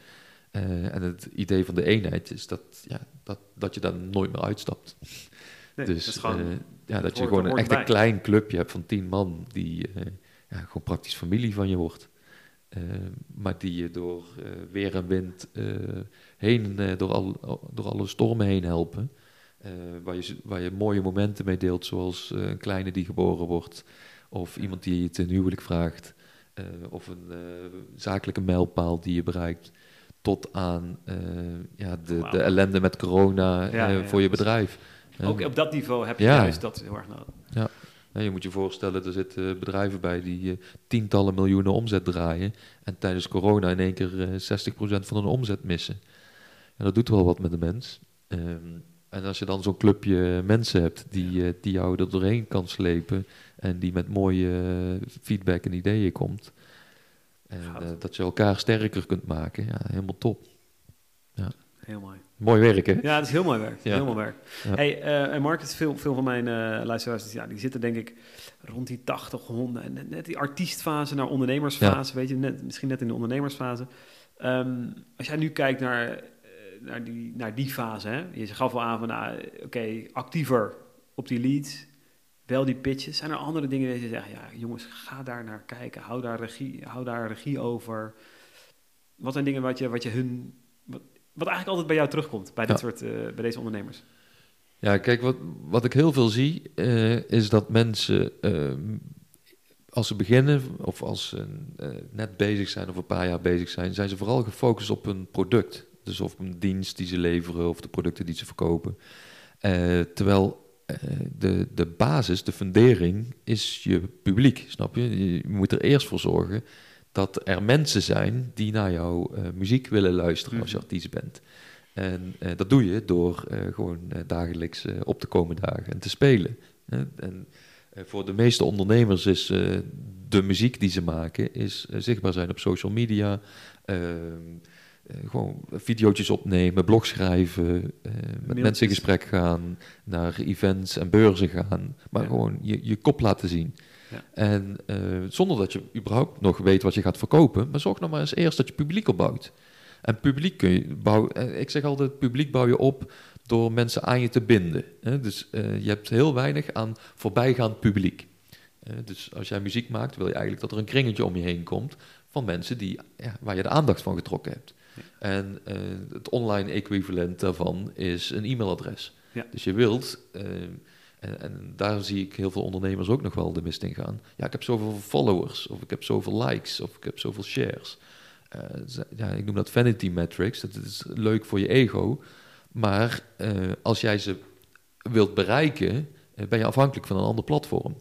en het idee van de eenheid is dat, ja, dat, dat je daar nooit meer uitstapt. Nee, dus dat, gewoon, ja, dat je gewoon een echt een klein clubje hebt van tien man die ja, gewoon praktisch familie van je wordt. Maar die je door weer en wind heen, door, al, door alle stormen heen helpen. waar, je, waar je mooie momenten mee deelt, zoals een kleine die geboren wordt. Of iemand die je ten huwelijk vraagt. of een zakelijke mijlpaal die je bereikt. Tot aan ja, de, wow. de ellende met corona ja, voor je bedrijf. Ook op dat niveau heb je juist dat heel erg nodig. Ja. Ja, je moet je voorstellen, er zitten bedrijven bij die eh, tientallen miljoenen omzet draaien. En tijdens corona in één keer eh 60% van hun omzet missen. En dat doet wel wat met de mens. Ehm, en als je dan zo'n clubje mensen hebt die, eh, die jou er doorheen kan slepen. En die met mooie eh, feedback en ideeën komt. En eh, dat je elkaar sterker kunt maken. Ja, helemaal top. Heel mooi. Mooi werk, hè? Ja, het is heel mooi werk. Ja. Heel mooi werk. Ja. Hey, en is veel, veel van mijn eh, luisteraars, dus ja, die zitten denk ik rond die 80, 100. En net, die artiestfase naar ondernemersfase, weet je, net, misschien net in de ondernemersfase. Ehm, als jij nu kijkt naar, naar, die, naar die fase, hè? je gaf al aan van, nou, oké, actiever op die leads, wel die pitches. Zijn er andere dingen die je zegt, ja, jongens, ga daar naar kijken, hou daar regie, hou daar regie over. Wat zijn dingen wat je, wat je hun, wat, wat eigenlijk altijd bij jou terugkomt, bij, dit Ja. soort, eh, bij deze ondernemers? Ja, kijk, wat, wat ik heel veel zie, eh, is dat mensen, eh, als ze beginnen, of als ze net bezig zijn of een paar jaar bezig zijn, zijn ze vooral gefocust op hun product. Dus of een dienst die ze leveren of de producten die ze verkopen. Eh, terwijl eh, de, de basis, de fundering, is je publiek, snap je? Je moet er eerst voor zorgen dat er mensen zijn die naar jouw eh, muziek willen luisteren als je Mhm. artiest bent. En dat doe je door gewoon dagelijks op te komen dagen en te spelen. en voor de meeste ondernemers is de muziek die ze maken is zichtbaar zijn op social media. Eh, gewoon video's opnemen, blog schrijven, eh, met mensen in gesprek gaan, naar events en beurzen gaan. Maar Ja. gewoon je, je kop laten zien. Ja. En eh, zonder dat je überhaupt nog weet wat je gaat verkopen, maar zorg nou maar eens eerst dat je publiek opbouwt. En publiek kun je bouwen, ik zeg altijd, publiek bouw je op door mensen aan je te binden. Hè? Dus je hebt heel weinig aan voorbijgaand publiek. Dus als jij muziek maakt, wil je eigenlijk dat er een kringetje om je heen komt van mensen die, ja, waar je de aandacht van getrokken hebt. En eh, het online equivalent daarvan is een e-mailadres. Ja. Dus je wilt, eh, en, en daar zie ik heel veel ondernemers ook nog wel de mist in gaan. Ja, ik heb zoveel followers, of ik heb zoveel likes, of ik heb zoveel shares. Eh, ja, ik noem dat vanity metrics. Dat is leuk voor je ego. Maar als jij ze wilt bereiken, ben je afhankelijk van een ander platform.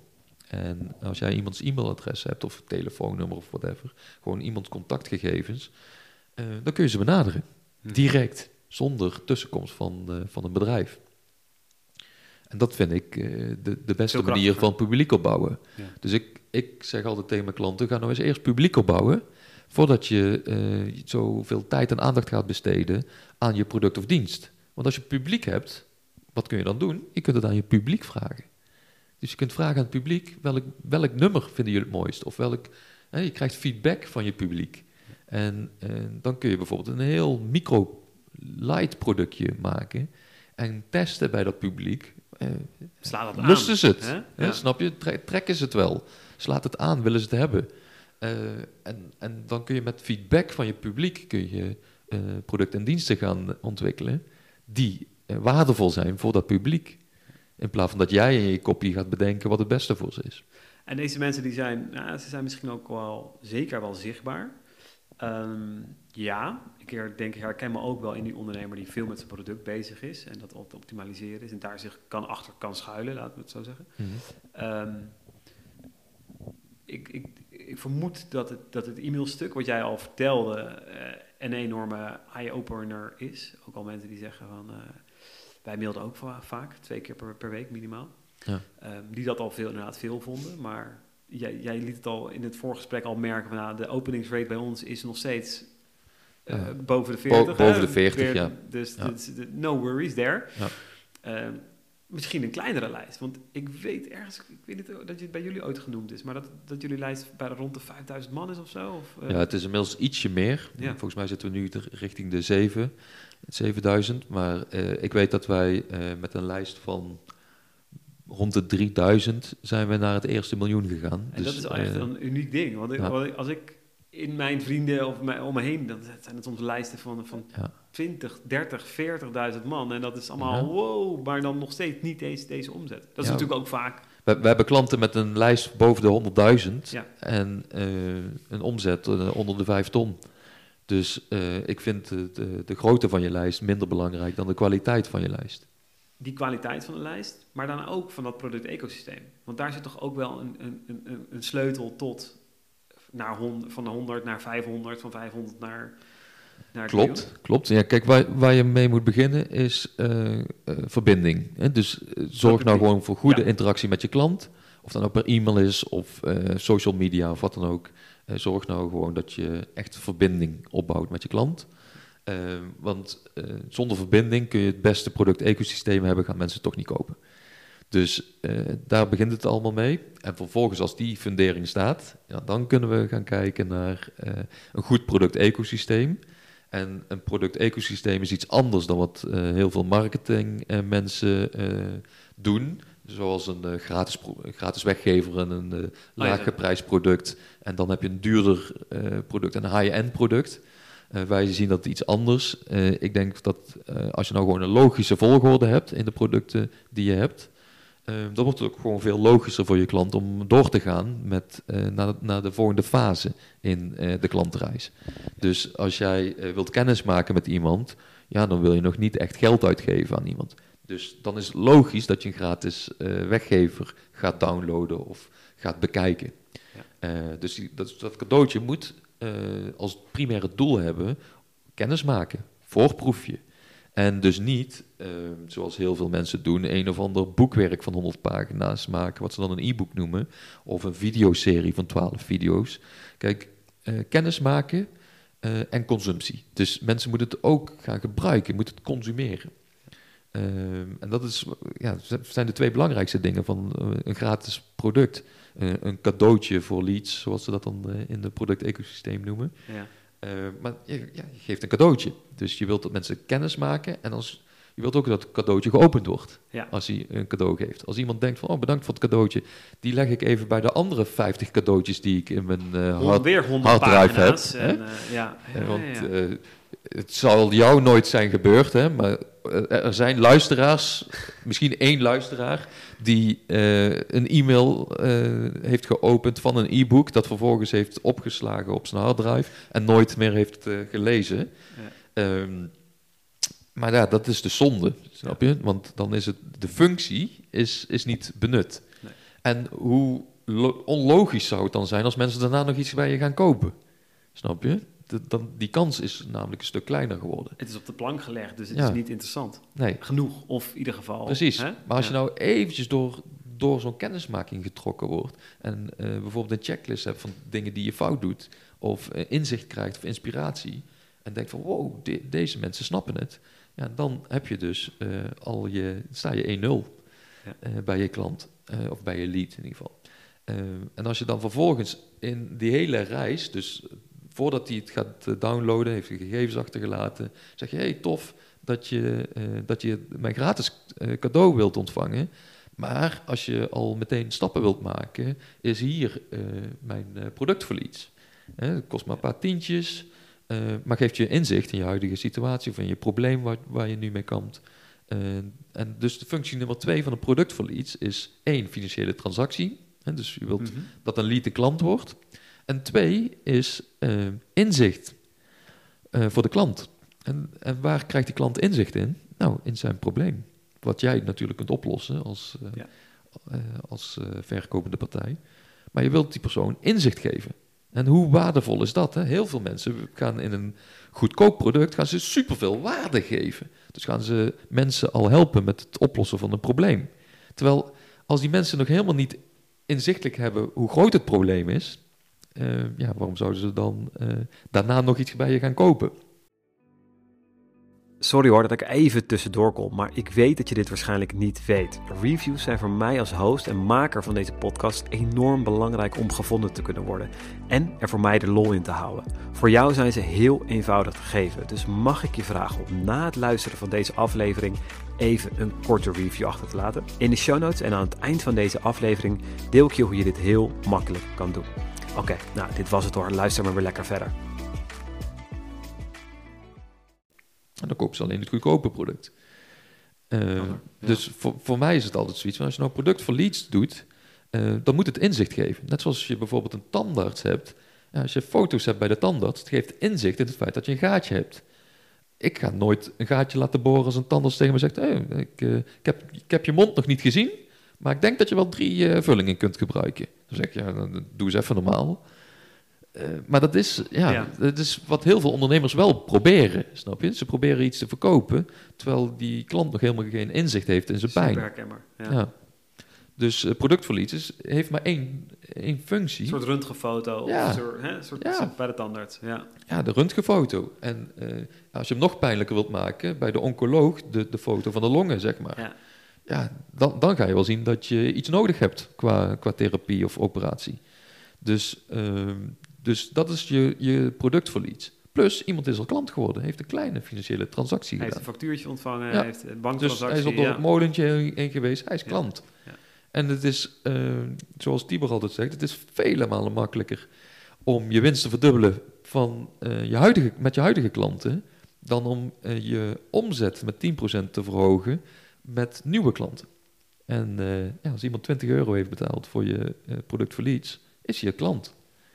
En als jij iemands e-mailadres hebt, of telefoonnummer of whatever, gewoon iemands contactgegevens, eh, dan kun je ze benaderen. Direct, zonder tussenkomst van, eh, van een bedrijf. En dat vind ik eh, de, de beste manier van publiek opbouwen. Ja. Dus ik, ik zeg altijd tegen mijn klanten, ga nou eens eerst publiek opbouwen, voordat je zoveel tijd en aandacht gaat besteden aan je product of dienst. Want als je publiek hebt, wat kun je dan doen? Je kunt het aan je publiek vragen. Dus je kunt vragen aan het publiek, welk, welk nummer vinden jullie het mooist? Of welk, hè, je krijgt feedback van je publiek. En, eh, dan kun je bijvoorbeeld een heel micro-light productje maken en testen bij dat publiek. Eh, Sla dat aan. Lusten ze het? hè? hè, Ja. Snap je? Tre- trekken ze het wel? Slaat het aan? Willen ze het hebben? Eh, en, en dan kun je met feedback van je publiek kun je uh, producten en diensten gaan ontwikkelen die waardevol zijn voor dat publiek. In plaats van dat jij in je kopie gaat bedenken wat het beste voor ze is. En deze mensen die zijn, nou, ze zijn misschien ook wel zeker wel zichtbaar. Um, ja, ik denk, ik herken me ook wel in die ondernemer die veel met zijn product bezig is en dat op optimaliseren is en daar zich kan achter kan schuilen, laten we het zo zeggen. Mhm. um, ik, ik, ik, vermoed dat het, dat het e-mailstuk wat jij al vertelde uh, een enorme eye-opener is. Ook al mensen die zeggen van, uh, wij mailden ook vaak, twee keer per, per week minimaal. Ja. Um, die dat al veel, inderdaad veel vonden, maar jij, jij liet het al in het voorgesprek al merken van nou, de openingsrate bij ons is nog steeds uh, boven de 40. Bo boven de 40, ja. Dus, ja. dus, no worries there. Ja. Uh, misschien een kleinere lijst. Want ik weet ergens, ik weet niet dat het bij jullie ooit genoemd is, maar dat, dat jullie lijst bij rond de 5000 man is of zo? Of, uh... Ja, het is inmiddels ietsje meer. Volgens mij zitten we nu richting de 7, 7000. Maar ik weet dat wij met een lijst van rond de 3000 zijn we naar het eerste miljoen gegaan. En dus, dat is echt uh, een uniek ding. Want ik, als ik in mijn vrienden of mij, om me heen, dan zijn het soms lijsten van, van ja. 20, 30, 40.000 man. En dat is allemaal ja. wow, maar dan nog steeds niet deze, deze omzet. Dat is natuurlijk ook vaak. We, we, hebben klanten met een lijst boven de 100.000 en uh, een omzet uh, onder de 5 ton. Dus ik vind de, de, de grootte van je lijst minder belangrijk dan de kwaliteit van je lijst die kwaliteit van de lijst, maar dan ook van dat product-ecosysteem. Want daar zit toch ook wel een, een, een, een sleutel tot naar hond, van 100 naar 500, van 500 naar. naar klopt, klopt. Ja, kijk, waar, waar je mee moet beginnen is uh, uh, verbinding. Hè? Dus uh, zorg nou gewoon voor goede ja. interactie met je klant. Of dan ook per e-mail is of social media of wat dan ook. zorg nou gewoon dat je echt verbinding opbouwt met je klant. Ehm, want uh, zonder verbinding kun je het beste product-ecosysteem hebben, gaan mensen toch niet kopen. Dus uh, daar begint het allemaal mee. En vervolgens, als die fundering staat, ja, dan kunnen we gaan kijken naar uh, een goed product-ecosysteem. En een product-ecosysteem is iets anders dan wat heel veel marketingmensen doen. Zoals een gratis, gratis weggever en een oh lage prijsproduct. En dan heb je een duurder product, een high-end product. Uh, wij zien dat iets anders. Uh, ik denk dat uh, als je nou gewoon een logische volgorde hebt in de producten die je hebt, dan wordt het ook gewoon veel logischer voor je klant om door te gaan met, naar, de, naar de volgende fase in de klantreis. Dus als jij wilt kennismaken met iemand, ja, dan wil je nog niet echt geld uitgeven aan iemand. Dus dan is het logisch dat je een gratis weggever gaat downloaden of gaat bekijken. Ja. dus die, dat, dat cadeautje moet uh, als primaire doel hebben kennis maken, voorproefje. En dus niet, uh, zoals heel veel mensen doen, een of ander boekwerk van 100 pagina's maken, wat ze dan een e-book noemen, of een videoserie van 12 video's. Kijk, uh, kennis maken en consumptie. Dus mensen moeten het ook gaan gebruiken, moeten het consumeren. en dat is, ja, zijn de twee belangrijkste dingen van een gratis product. Eh, een cadeautje voor leads, zoals ze dat dan eh, in het product-ecosysteem noemen. Ja. Eh, maar je, ja, je, geeft een cadeautje. Dus je wilt dat mensen kennis maken en als, je wilt ook dat het cadeautje geopend wordt ja. als hij een cadeau geeft. Als iemand denkt van, oh bedankt voor het cadeautje, die leg ik even bij de andere 50 cadeautjes die ik in mijn uh, hard, harddrive heb. En, ja. want het zal jou nooit zijn gebeurd, hè, maar er zijn luisteraars, misschien één luisteraar, die uh, een e-mail uh, heeft geopend van een e-book, dat vervolgens heeft opgeslagen op zijn harddrive en nooit meer heeft uh, gelezen. Ja. Um, maar ja, dat is de zonde, snap je? Want dan is het, de functie is, is niet benut. Nee. En hoe onlogisch zou het dan zijn als mensen daarna nog iets bij je gaan kopen? Snap je? Dan, die kans is namelijk een stuk kleiner geworden. Het is op de plank gelegd, dus het is niet interessant. Nee. Genoeg, of in ieder geval. Precies. Hè? Maar als je nou eventjes door, door zo'n kennismaking getrokken wordt... en uh, bijvoorbeeld een checklist hebt van dingen die je fout doet... of uh, inzicht krijgt of inspiratie... en denkt van wow, de, deze mensen snappen het... Ja, dan heb je dus uh, al je, sta je 1-0 ja. bij je klant, of bij je lead in ieder geval. en als je dan vervolgens in die hele reis, dus voordat hij het gaat eh, downloaden, heeft hij gegevens achtergelaten. Zeg je, hey, tof dat je, uh, dat je mijn gratis uh, cadeau wilt ontvangen. Maar als je al meteen stappen wilt maken, is hier uh, mijn product voor iets. het kost maar een paar tientjes. eh, maar geeft je inzicht in je huidige situatie of in je probleem waar, waar je nu mee kampt. Eh, en dus de functie nummer twee van een product voor leads is één, financiële transactie. Hè, dus je wilt Mhm. dat een lead een klant wordt. En twee is eh, inzicht eh, voor de klant. En, en waar krijgt die klant inzicht in? Nou, in zijn probleem. Wat jij natuurlijk kunt oplossen als, eh, Ja. als verkopende partij. Maar je wilt die persoon inzicht geven. En hoe waardevol is dat? Hè? Heel veel mensen gaan in een goedkoop product gaan ze superveel waarde geven. Dus gaan ze mensen al helpen met het oplossen van een probleem. Terwijl als die mensen nog helemaal niet inzichtelijk hebben hoe groot het probleem is, ja, waarom zouden ze dan eh, daarna nog iets bij je gaan kopen? Sorry hoor dat ik even tussendoor kom, maar ik weet dat je dit waarschijnlijk niet weet. Reviews zijn voor mij als host en maker van deze podcast enorm belangrijk om gevonden te kunnen worden. En er voor mij de lol in te houden. Voor jou zijn ze heel eenvoudig te geven. Dus mag ik je vragen om na het luisteren van deze aflevering even een korte review achter te laten? In de show notes en aan het eind van deze aflevering deel ik je hoe je dit heel makkelijk kan doen. Oké, nou dit was het hoor. Luister maar weer lekker verder. En dan kopen ze alleen het goedkope product. Eh, ja. Dus voor, voor mij is het altijd zoiets van als je nou een product voor leads doet, eh, dan moet het inzicht geven. Net zoals je bijvoorbeeld een tandarts hebt. Ja, als je foto's hebt bij de tandarts, het geeft inzicht in het feit dat je een gaatje hebt. Ik ga nooit een gaatje laten boren als een tandarts tegen me zegt: hey, ik, eh, ik, heb, ik heb je mond nog niet gezien, maar ik denk dat je wel drie eh, vullingen kunt gebruiken. Dan zeg ik: ja, dan doe eens even normaal. Eh, maar dat is, ja, Ja. dat is wat heel veel ondernemers wel proberen, snap je? Ze proberen iets te verkopen, terwijl die klant nog helemaal geen inzicht heeft in zijn pijn. Herkenbaar. Ja. Ja. Dus uh, productverlies is, heeft maar één, één functie. Een soort röntgenfoto of een soort, hè, een soort Ja. bij de tandarts. Ja. Ja, de röntgenfoto. En eh, als je hem nog pijnlijker wilt maken, bij de oncoloog, de, de foto van de longen, zeg maar. Ja. Dan, dan ga je wel zien dat je iets nodig hebt qua, qua therapie of operatie. Dus, ehm, dus dat is je, je productverlies. Plus, iemand is al klant geworden, heeft een kleine financiële transactie Hij heeft een gedaan. factuurtje ontvangen, Ja. heeft een Dus banktransactie. hij is al door ja. het molentje heen geweest, hij is klant. Ja. En het is, eh, zoals Tibor altijd zegt, het is vele malen makkelijker om je winst te verdubbelen van, eh, je huidige, met je huidige klanten, dan om eh, je omzet met 10% te verhogen met nieuwe klanten. En eh, ja, als iemand 20 euro heeft betaald voor je eh, product voor leads, is je klant.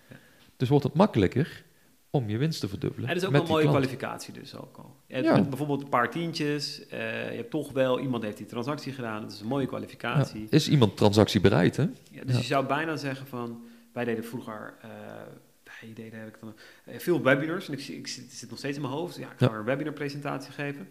Ja. Dus wordt het makkelijker om je winst te verdubbelen. En dat is ook een mooie klant. kwalificatie dus ook al. Je hebt Ja. met bijvoorbeeld een paar tientjes, eh, je hebt toch wel, iemand heeft die transactie gedaan, dat is een mooie kwalificatie. Ja, is iemand transactiebereid, hè? Ja, dus je zou bijna zeggen van, wij deden vroeger, wij deden heb ik dan, veel webinars. En ik, ik zit, het zit nog steeds in mijn hoofd. Ja, ik ga een webinarpresentatie geven.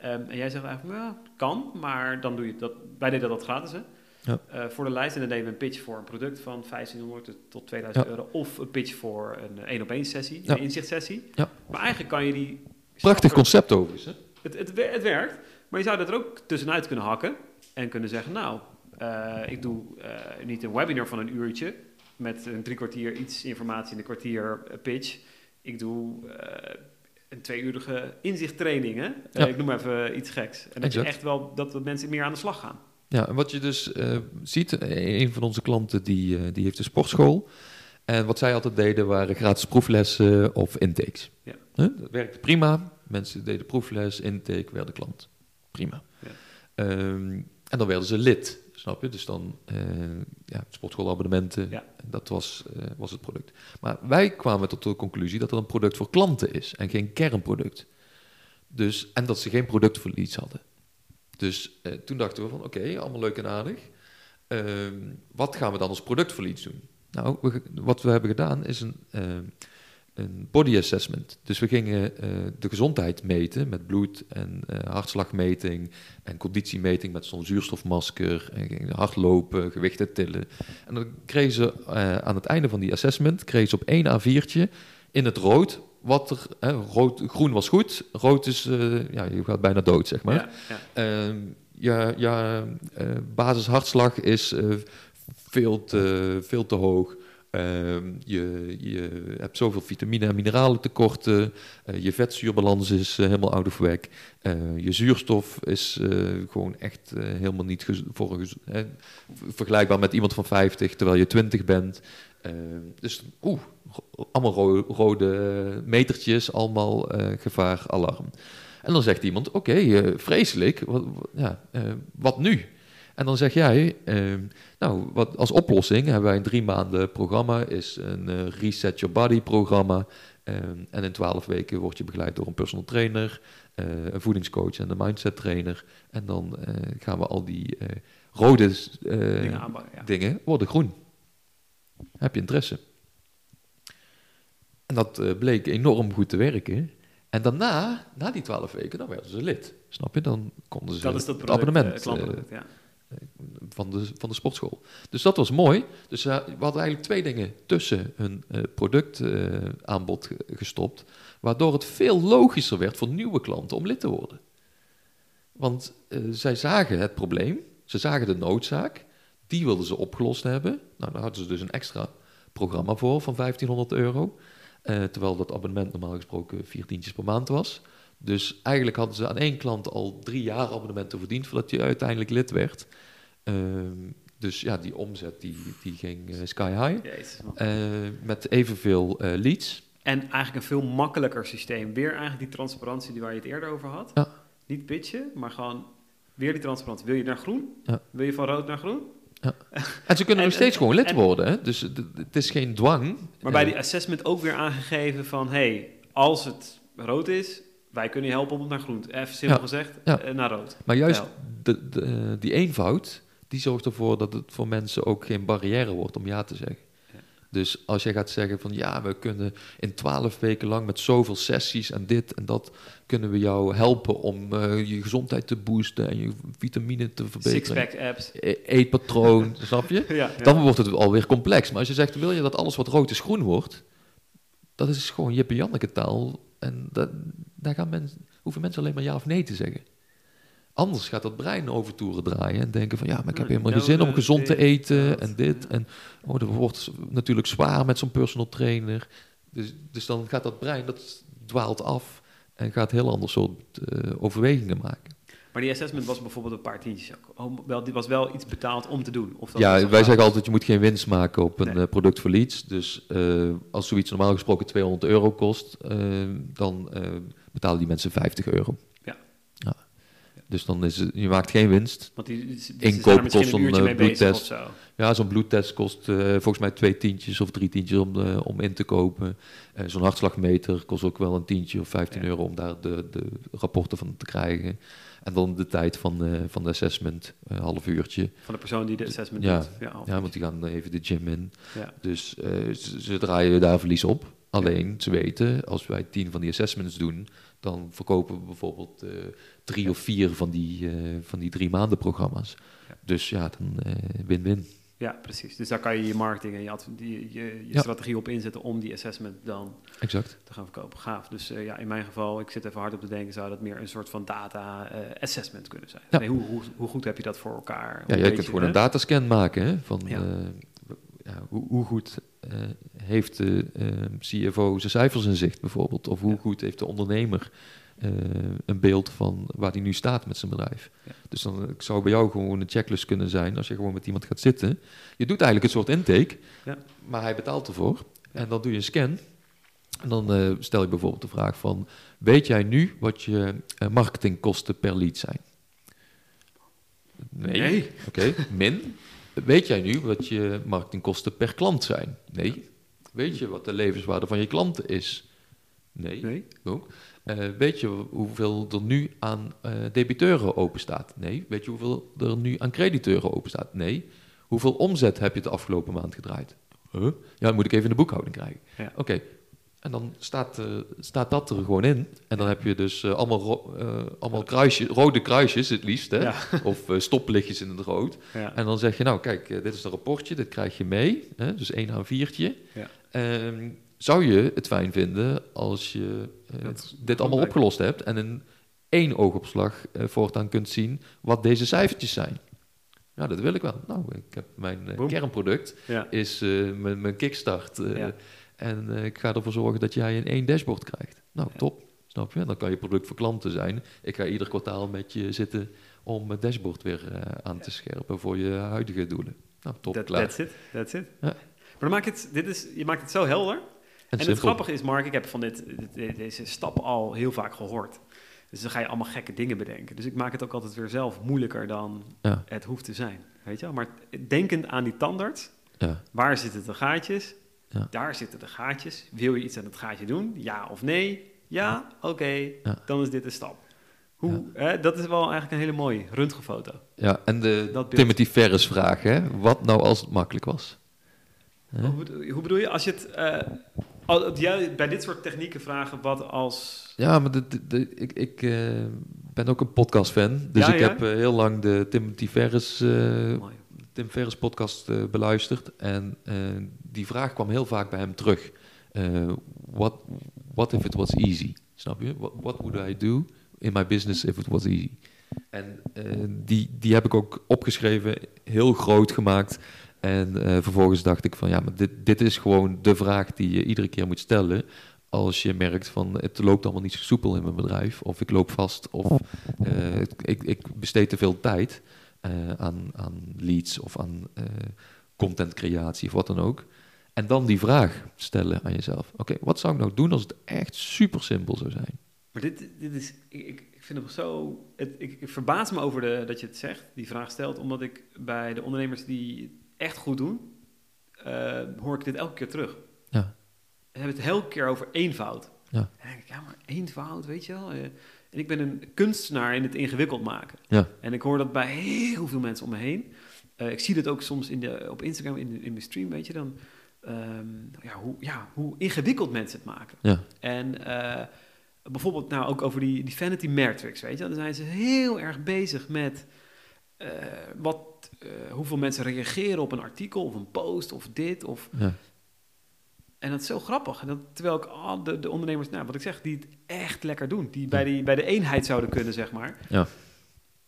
Ehm, en jij zegt eigenlijk, ja, kan, maar dan doe je dat. Wij deden dat gratis, hè? Ja. Eh, voor de lijst en dan deden we een pitch voor een product van 1500 tot 2000 Ja. euro. Of een pitch voor een één-op-één sessie, Ja. een inzichtsessie. Ja. Maar eigenlijk kan je die... Prachtig concept overigens, hè? Het, het, het werkt, maar je zou dat er ook tussenuit kunnen hakken en kunnen zeggen, nou, eh, ik doe eh, niet een webinar van een uurtje met een drie kwartier iets informatie in een kwartier pitch. Ik doe een tweeurige inzichttraining, hè? Eh, ik noem even iets geks. En dat je echt wel, dat we mensen meer aan de slag gaan. Ja, en wat je dus eh, ziet, eh, een van onze klanten die, eh, die heeft een sportschool. En wat zij altijd deden waren gratis proeflessen of intakes. Ja. Huh? Dat werkte prima. Mensen deden proefles, intake, werden klant. Prima. Ja. Ehm, en dan werden ze lid, snap je? Dus dan eh ja, sportschoolabonnementen, Ja. dat was, eh, was het product. Maar wij kwamen tot de conclusie dat er een product voor klanten is en geen kernproduct. Dus, en dat ze geen productverlies hadden. Dus eh, toen dachten we van, oké, allemaal leuk en aardig. Ehm, wat gaan we dan als productverlies doen? Nou, we, wat we hebben gedaan is een, ehm, een body assessment. Dus we gingen eh, de gezondheid meten met bloed en eh, hartslagmeting en conditiemeting met zo'n zuurstofmasker. En gingen hardlopen, gewichten tillen. En dan kregen ze eh, aan het einde van die assessment, kregen ze op één A4'tje in het rood, wat er, hè, rood, groen was goed, rood is, ja, je gaat bijna dood, zeg maar. Ja, ja. Ehm, ja, ja eh, basishartslag is veel, te, veel te hoog. Ehm, je, je hebt zoveel vitamine- en mineralen tekorten. Eh, je vetzuurbalans is eh, helemaal out of whack. Eh, je zuurstof is gewoon echt helemaal niet voor vergelijkbaar met iemand van 50 terwijl je 20 bent. Ehm, dus oeh, allemaal ro- rode metertjes, allemaal gevaar, alarm. En dan zegt iemand, oké, vreselijk, wat, ja, wat nu? En dan zeg jij, ehm, nou, wat, als oplossing hebben wij een drie maanden programma, is een eh, Reset Your Body programma. Ehm, en in twaalf weken word je begeleid door een personal trainer, eh, een voedingscoach en een mindset trainer. En dan eh, gaan we al die eh, rode eh, Dingen ja. dingen worden groen. Heb je interesse? En dat bleek enorm goed te werken. En daarna, na die twaalf weken, dan werden ze lid. Snap je? Dan konden ze Dat is dat het abonnement ja. Eh, van, de, van de sportschool. Dus dat was mooi. Dus eh, we hadden eigenlijk twee dingen tussen hun eh, productaanbod ge- gestopt, waardoor het veel logischer werd voor nieuwe klanten om lid te worden. Want eh, zij zagen het probleem, ze zagen de noodzaak, die wilden ze opgelost hebben. Nou, daar hadden ze dus een extra programma voor van 1500 euro. Eh, terwijl dat abonnement normaal gesproken vier tientjes per maand was. Dus eigenlijk hadden ze aan één klant al drie jaar abonnementen verdiend voordat hij uiteindelijk lid werd. Ehm, dus ja, die omzet die, die ging eh, sky high. Jezus. Eh, met evenveel eh leads. En eigenlijk een veel makkelijker systeem. Weer eigenlijk die transparantie die waar je het eerder over had. Ja. Niet pitchen, maar gewoon weer die transparantie. Wil je naar groen? Ja. Wil je van rood naar groen? En ze kunnen En- nog steeds en- gewoon lid en- worden. Hè? Dus het, is geen dwang. Maar bij die assessment ook weer aangegeven van... hey, als het rood is, wij kunnen je helpen om het naar groen. Even simpel Ja. gezegd, Ja. eh, naar rood. Maar juist de, de, eh, die eenvoud, die zorgt ervoor dat het voor mensen ook geen barrière wordt om ja te zeggen. Dus als jij gaat zeggen van ja, we kunnen in twaalf weken lang met zoveel sessies en dit en dat, kunnen we jou helpen om eh, je gezondheid te boosten en je vitamine te verbeteren. Sixpack apps. E- Eetpatroon, snap je? Ja, ja. Dan wordt het alweer complex. Maar als je zegt, wil je dat alles wat rood is groen wordt, dat is gewoon Jippe Janneke taal. En dat, daar gaan mensen, hoeven mensen alleen maar ja of nee te zeggen. Anders gaat dat brein over toeren draaien en denken van ja, maar ik heb Ja, helemaal geen zin om nodig, gezond te dit, eten en dit. En oh, dat wordt natuurlijk zwaar met zo'n personal trainer. Dus, dus dan gaat dat brein, dat dwaalt af en gaat heel ander soort eh, overwegingen maken. Maar die assessment was bijvoorbeeld een paar tientjes. Oh, wel, die was wel iets betaald om te doen. Of dat Ja, wij zeggen altijd, je moet geen winst maken op een Nee. eh, product voor leads. Dus eh, als zoiets normaal gesproken 200 euro kost, eh, dan eh, betalen die mensen 50 euro. Ja. ja. Dus dan is het, je maakt geen winst. Want die, die, die Inkoop kost uurtje eh, bloedtest. zo. Ja, zo'n bloedtest kost eh, volgens mij twee tientjes of drie tientjes om, eh, om in te kopen. Eh, zo'n hartslagmeter kost ook wel een tientje of 15 Ja. euro om daar de, de rapporten van te krijgen. En dan de tijd van, van de assessment, een half uurtje. Van de persoon die de assessment Ja. doet. Ja, Ja, want die gaan even de gym in. ja. Dus ze draaien daar verlies op. Alleen, ze weten, als wij tien van die assessments doen, dan verkopen we bijvoorbeeld eh, drie of vier van die, eh, van die drie maanden programma's. Ja. Dus ja, dan eh, win-win. ja, precies. Dus daar kan je je marketing en je, je, je Ja. strategie op inzetten om die assessment dan exact. te gaan verkopen. Gaaf. Dus ja, in mijn geval, ik zit even hard op te denken, zou dat meer een soort van data assessment kunnen zijn. Nee, hoe, hoe, hoe goed heb je dat voor elkaar? Ja, jij weet kunt je, gewoon hè? een datascan maken hè, van Ja. hoe, hoe goed eh, heeft de eh, CFO zijn cijfers in zicht bijvoorbeeld. Of hoe Ja. goed heeft de ondernemer eh, een beeld van waar hij nu staat met zijn bedrijf. Ja. Dus dan eh, zou bij jou gewoon een checklist kunnen zijn als je gewoon met iemand gaat zitten. Je doet eigenlijk een soort intake, Ja. maar hij betaalt ervoor. En dan doe je een scan. En dan stel je bijvoorbeeld de vraag van, weet jij nu wat je marketingkosten per lead zijn? Nee. Oké, min. Weet jij nu wat je marketingkosten per klant zijn? Nee. Weet je wat de levenswaarde van je klanten is? Nee. Nee? Ook. Eh, weet je hoeveel er nu aan eh, debiteuren open staat? Nee. Weet je hoeveel er nu aan crediteuren open staat? Nee. Hoeveel omzet heb je de afgelopen maand gedraaid? Huh? Ja, dat moet ik even in de boekhouding krijgen. Ja. Oké. En dan staat, eh, staat dat er gewoon in. En dan heb je dus eh, allemaal, ro- eh, allemaal kruisjes, rode kruisjes het liefst. Hè? Ja. Of stoplichtjes in het rood. Ja. En dan zeg je, nou kijk, dit is een rapportje, dit krijg je mee. Hè? Dus één aan viertje. Ja. Ehm, zou je het fijn vinden als je dit allemaal opgelost hebt en in één oogopslag voortaan kunt zien wat deze cijfertjes zijn? Ja, dat wil ik wel. Nou, ik heb mijn kernproduct, is mijn, mijn kickstart. Eh. En eh, ik ga ervoor zorgen dat jij in één dashboard krijgt. Nou, Ja. top. Snap je? Dan kan je product voor klanten zijn. Ik ga ieder kwartaal met je zitten om het dashboard weer eh, aan te scherpen voor je huidige doelen. Nou, top, That, klaar. that's it. That's it. Ja. dan maak je het, dit is, je maakt het zo helder. En, En het grappige is, Mark, ik heb van dit, dit- deze stap al heel vaak gehoord. Dus dan ga je allemaal gekke dingen bedenken. Dus ik maak het ook altijd weer zelf moeilijker dan Ja. het hoeft te zijn. Weet je wel? Maar denkend aan die tandarts, Ja, waar zitten de gaatjes? Ja. Daar zitten de gaatjes. Wil je iets aan het gaatje doen? Ja of nee? Ja, oké, dan is dit de stap. Hoe, hè, dat is wel eigenlijk een hele mooie röntgenfoto. ja en de. Timothy Ferris vraag, hè? Wat nou als het makkelijk was? Hoe, bedoel- je? Als je het, eh, jij bij dit soort technieken vragen, wat als... Ja, maar de, de, de- ik, ik eh, ben ook een podcast-fan. Dus Ja, ik ja? heb eh, heel lang de Timothy Ferris, Mooi. Tim Ferris podcast eh, beluisterd. En eh, die vraag kwam heel vaak bij hem terug. Eh, what, what if it was easy? Snap je? What, what would I do in my business if it was easy? En die, die heb ik ook opgeschreven, heel groot gemaakt. En vervolgens dacht ik van ja, maar dit, dit is gewoon de vraag die je iedere keer moet stellen. Als je merkt van het loopt allemaal niet zo soepel in mijn bedrijf. Of ik loop vast. Of ik, ik besteed te veel tijd eh, aan, aan leads of aan eh content creatie of wat dan ook. En dan die vraag stellen aan jezelf. Oké, wat zou ik nou doen als het echt super simpel zou zijn? Maar dit, dit is, ik, ik vind het zo, het, ik, ik verbaas me over de, dat je het zegt, die vraag stelt, omdat ik bij de ondernemers die het echt goed doen, eh, hoor ik dit elke keer terug. Ja. Ze hebben het elke keer over eenvoud. Ja. En ik, ja, maar eenvoud, weet je wel. En ik ben een kunstenaar in het ingewikkeld maken. Ja. En ik hoor dat bij heel veel mensen om me heen. Eh, ik zie dat ook soms in de, op Instagram, in, de, in mijn stream, weet je dan. ehm, ja, hoe, ja, hoe ingewikkeld mensen het maken. Ja, En eh, bijvoorbeeld nou ook over die, die vanity metrics, weet je. Dan zijn ze heel erg bezig met eh, wat, hoeveel mensen reageren op een artikel of een post of dit. Of, ja, en dat is zo grappig. En dat, terwijl ik al de, de ondernemers, nou wat ik zeg, die het echt lekker doen. Die bij, die bij de eenheid zouden kunnen, zeg maar. Ja.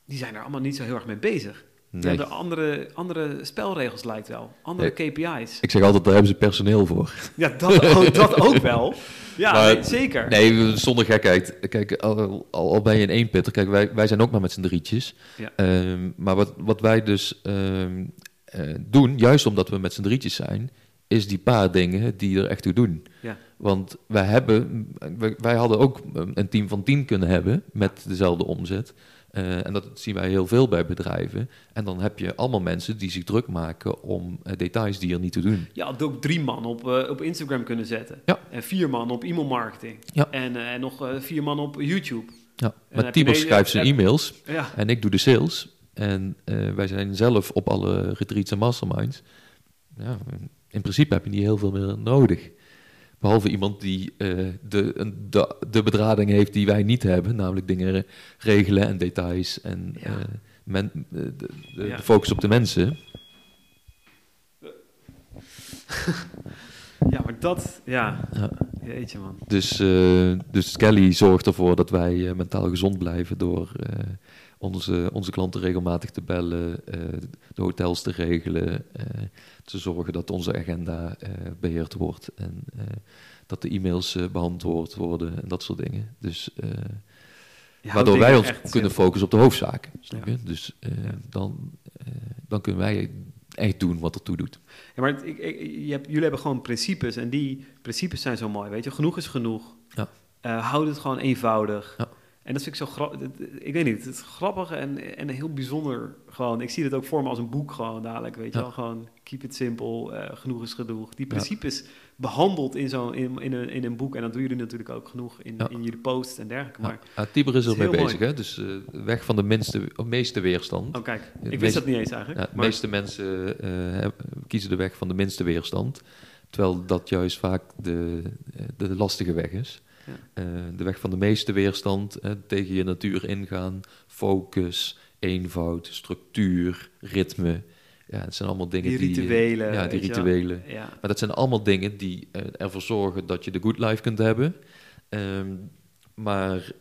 Die zijn er allemaal niet zo heel erg mee bezig. Nee. hebben andere, andere spelregels lijkt wel. Andere KPI's. Ik zeg altijd, daar hebben ze personeel voor. Ja, dat ook, dat ook wel. Ja, Maar- nee, zeker. Nee, zonder gekheid. Kijk, al, al, al ben je een eenpitter. Kijk, wij, wij zijn ook maar met z'n drietjes. Ja. Ehm, maar wat, wat wij dus ehm, eh, doen, juist omdat we met z'n drietjes zijn, is die paar dingen die er echt toe doen. Ja. Want wij, hebben, wij, wij hadden ook een team van tien kunnen hebben met dezelfde omzet. Eh, en dat zien wij heel veel bij bedrijven. En dan heb je allemaal mensen die zich druk maken om eh, details die er niet toe doen. Je had ook drie man op, eh, op Instagram kunnen zetten. Ja. En vier man op e-mailmarketing. Ja. En, en nog vier man op YouTube. Ja. Maar Tibor schrijft zijn e-mails. Ja. En ik doe de sales. En wij zijn zelf op alle retreats en masterminds. Ja, in principe heb je niet heel veel meer nodig. Behalve iemand die eh, de, de, de bedrading heeft die wij niet hebben. Namelijk dingen regelen en details. En Ja. eh, men, de, de, de Ja. focus op de mensen. ja, maar dat... Ja, Ja. jeetje man. Dus, eh, dus Kelly zorgt ervoor dat wij eh, mentaal gezond blijven door eh, onze, onze klanten regelmatig te bellen, eh, de hotels te regelen, eh, te zorgen dat onze agenda eh, beheerd wordt en dat de e-mails beantwoord worden en dat soort dingen. Dus, waardoor wij ons echt kunnen focussen op de hoofdzaken. Snap Ja. je? Dus dan, dan kunnen wij echt doen wat ertoe doet. Ja, maar ik, ik, je hebt, jullie hebben gewoon principes. En die principes zijn zo mooi, weet je. Genoeg is genoeg. Ja. Houd het gewoon eenvoudig. Ja. En dat vind ik zo grappig. Ik weet niet, het is grappig en, en heel bijzonder. Gewoon, ik zie het ook voor me als een boek gewoon dadelijk, weet je Ja. wel. Gewoon keep it simple, eh, genoeg is genoeg. Die Ja. principes behandeld in, zo'n in, in, een, in een boek. En dat doen jullie natuurlijk ook genoeg in, Ja. in jullie posts en dergelijke. Maar, Ja, Tibor is ermee bezig, hè? dus eh, weg van de minste, meeste weerstand. oh kijk, ik wist meest- dat niet eens eigenlijk. Ja, de meeste mensen eh, kiezen de weg van de minste weerstand. Terwijl dat juist vaak de, de lastige weg is. Ja. Eh, de weg van de meeste weerstand, tegen je natuur ingaan, focus, eenvoud, structuur, ritme. Ja, het zijn allemaal dingen die die... eh, rituelen. ja, die rituelen. Ja. Maar dat zijn allemaal dingen die eh, ervoor zorgen dat je de good life kunt hebben. Ehm, maar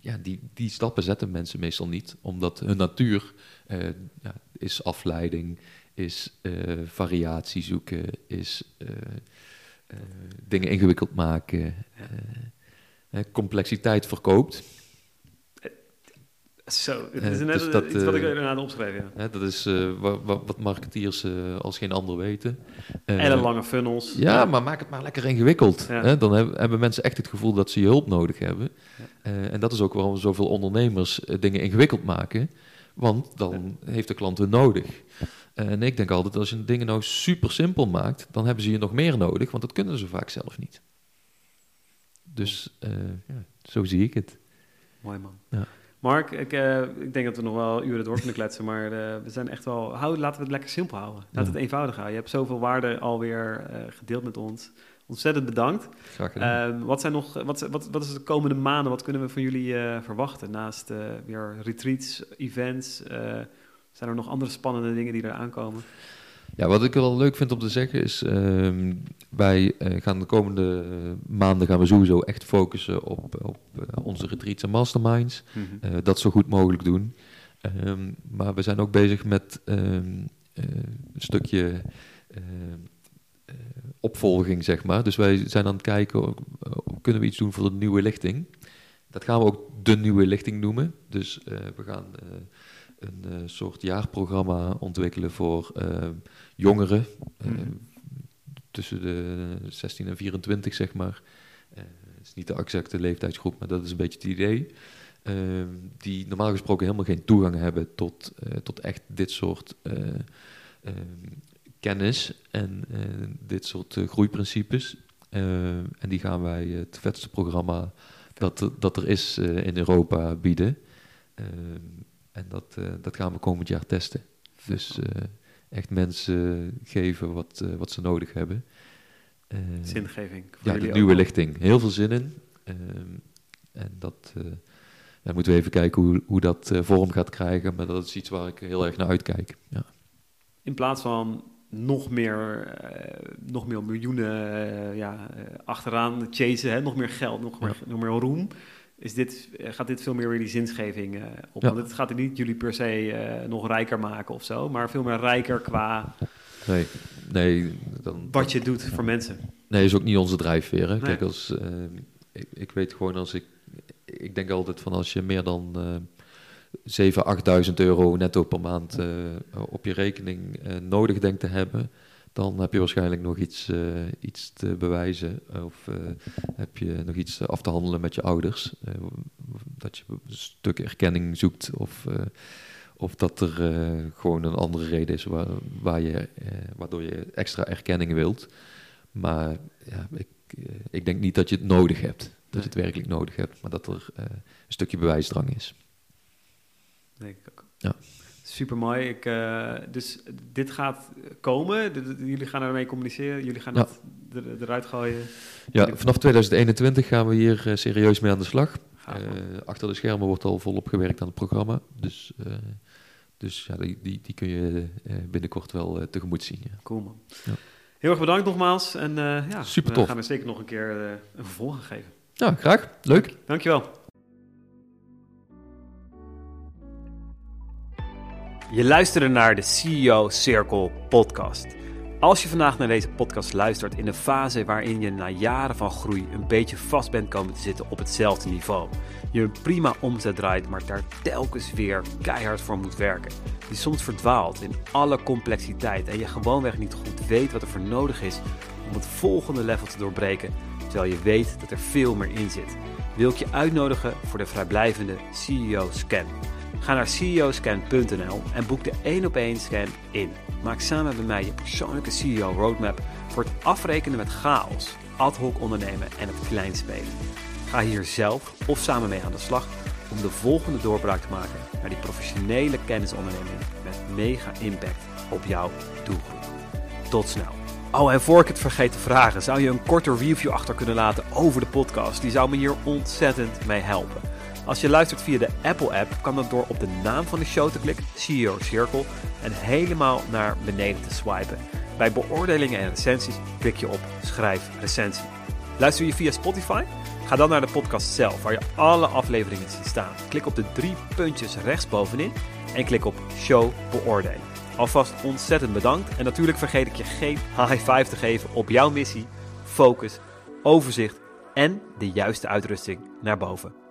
ja, die, die stappen zetten mensen meestal niet, omdat hun natuur ja, is afleiding, is variatie zoeken, is eh, dingen ingewikkeld maken, eh, complexiteit verkoopt. Zo, het is net dus dat, iets wat ik inderdaad opschreef, ja. Hè, dat is eh, wa- wa- wat marketeers als geen ander weten. En een lange funnels. Ja, maar maak het maar lekker ingewikkeld. Ja. Dan heb- hebben mensen echt het gevoel dat ze je hulp nodig hebben. En dat is ook waarom zoveel ondernemers dingen ingewikkeld maken. Want dan heeft de klant hun nodig. Eh, en ik denk altijd, als je dingen nou super simpel maakt, dan hebben ze je nog meer nodig, want dat kunnen ze vaak zelf niet. Dus eh, ja, zo zie ik het. Mooi man. Ja. Mark, ik, eh, ik denk dat we nog wel uren door kunnen kletsen, maar eh, we zijn echt wel... Hou, laten we het lekker simpel houden. Laten we Ja. het eenvoudig houden. Je hebt zoveel waarde alweer eh gedeeld met ons. Ontzettend bedankt. Graag gedaan. Ehm, wat, zijn nog, wat, wat, wat is de komende maanden? Wat kunnen we van jullie eh, verwachten? Naast eh, weer retreats, events, eh, zijn er nog andere spannende dingen die er aankomen? Ja, wat ik wel leuk vind om te zeggen is, ehm, wij eh, gaan de komende eh, maanden gaan we sowieso echt focussen op, op eh, onze retreats en masterminds. Eh, dat zo goed mogelijk doen. Ehm, maar we zijn ook bezig met ehm, eh, een stukje opvolging, zeg maar. Dus wij zijn aan het kijken, kunnen we iets doen voor de nieuwe lichting? Dat gaan we ook de nieuwe lichting noemen. Dus we gaan een eh, soort jaarprogramma ontwikkelen voor eh, jongeren. eh, Mhm. Tussen de 16 en 24, zeg maar. Het is niet de exacte leeftijdsgroep, maar dat is een beetje het idee. Ehm, die normaal gesproken helemaal geen toegang hebben tot, tot echt dit soort eh, ehm, kennis en dit soort groeiprincipes. Ehm, en die gaan wij het vetste programma dat, er- dat er is in Europa bieden. En dat, eh, dat gaan we komend jaar testen. Dus eh, echt mensen geven wat, eh, wat ze nodig hebben. Zingeving. Voor ja, de nieuwe lichting. Heel veel zin in. Ehm, en dat moeten we even kijken hoe, hoe dat vorm gaat krijgen. Maar dat is iets waar ik heel erg naar uitkijk. Ja. In plaats van nog meer, nog meer miljoenen eh, ja, achteraan chasen, hè? nog meer geld, nog meer, nog meer roem, is dit, eh, gaat dit veel meer weer die zinsgeving eh, op. Ja. Want het gaat niet jullie per se eh, nog rijker maken of zo, maar veel meer rijker qua Nee, nee, dan, wat je doet voor mensen. nee, is ook niet onze drijfveer. Hè? Nee. Kijk, als, ik, ik weet gewoon als ik... Ik denk altijd van als je meer dan eh 7.000, 8.000 euro netto per maand op je rekening nodig denkt te hebben... dan heb je waarschijnlijk nog iets, eh, iets te bewijzen. Of eh, heb je nog iets af te handelen met je ouders. Eh, dat je een stuk erkenning zoekt of... eh, of dat er eh, gewoon een andere reden is waar, waar je, eh, waardoor je extra erkenning wilt. Maar ja, ik, eh, ik denk niet dat je het nodig hebt. Dat Nee. je het werkelijk nodig hebt. Maar dat er eh, een stukje bewijsdrang is. Denk ik ook. Ja. Super mooi. Ik, eh, dus dit gaat komen. D- jullie gaan ermee communiceren. Jullie gaan Ja. het er, eruit gooien. Ja, vanaf 2021 gaan we hier eh, serieus mee aan de slag. Eh, achter de schermen wordt al volop gewerkt aan het programma. Dus, dus ja, die, die, die kun je binnenkort wel tegemoet zien. Ja. Cool man. Ja. Heel erg bedankt nogmaals. En ja, Super we tof. gaan er zeker nog een keer een vervolg aan geven. ja, graag. Leuk. Dankjewel. Je luisterde naar de CEO Circle podcast. Als je vandaag naar deze podcast luistert in een fase waarin je na jaren van groei een beetje vast bent komen te zitten op hetzelfde niveau. Je een prima omzet draait, maar daar telkens weer keihard voor moet werken. Je soms verdwaalt in alle complexiteit en je gewoonweg niet goed weet wat er voor nodig is om het volgende level te doorbreken, terwijl je weet dat er veel meer in zit. Wil ik je uitnodigen voor de vrijblijvende CEO Scan. Ga naar ceoscan.nl en boek de 1 op 1 scan in. Maak samen met mij je persoonlijke CEO roadmap voor het afrekenen met chaos, ad hoc ondernemen en het klein spelen. Ga hier zelf of samen mee aan de slag om de volgende doorbraak te maken naar die professionele kennisonderneming met mega impact op jouw doelgroep. Tot snel. Oh, en voor ik het vergeet te vragen, zou je een korte review achter kunnen laten over de podcast? Die zou me hier ontzettend mee helpen. Als je luistert via de Apple-app, kan dat door op de naam van de show te klikken, CEO Circle, en helemaal naar beneden te swipen. Bij beoordelingen en recensies klik je op Schrijf recensie. Luister je via Spotify? Ga dan naar de podcast zelf, waar je alle afleveringen ziet staan. Klik op de drie puntjes rechtsbovenin en klik op Show beoordelen. Alvast ontzettend bedankt en natuurlijk vergeet ik je geen high five te geven op jouw missie, focus, overzicht en de juiste uitrusting naar boven.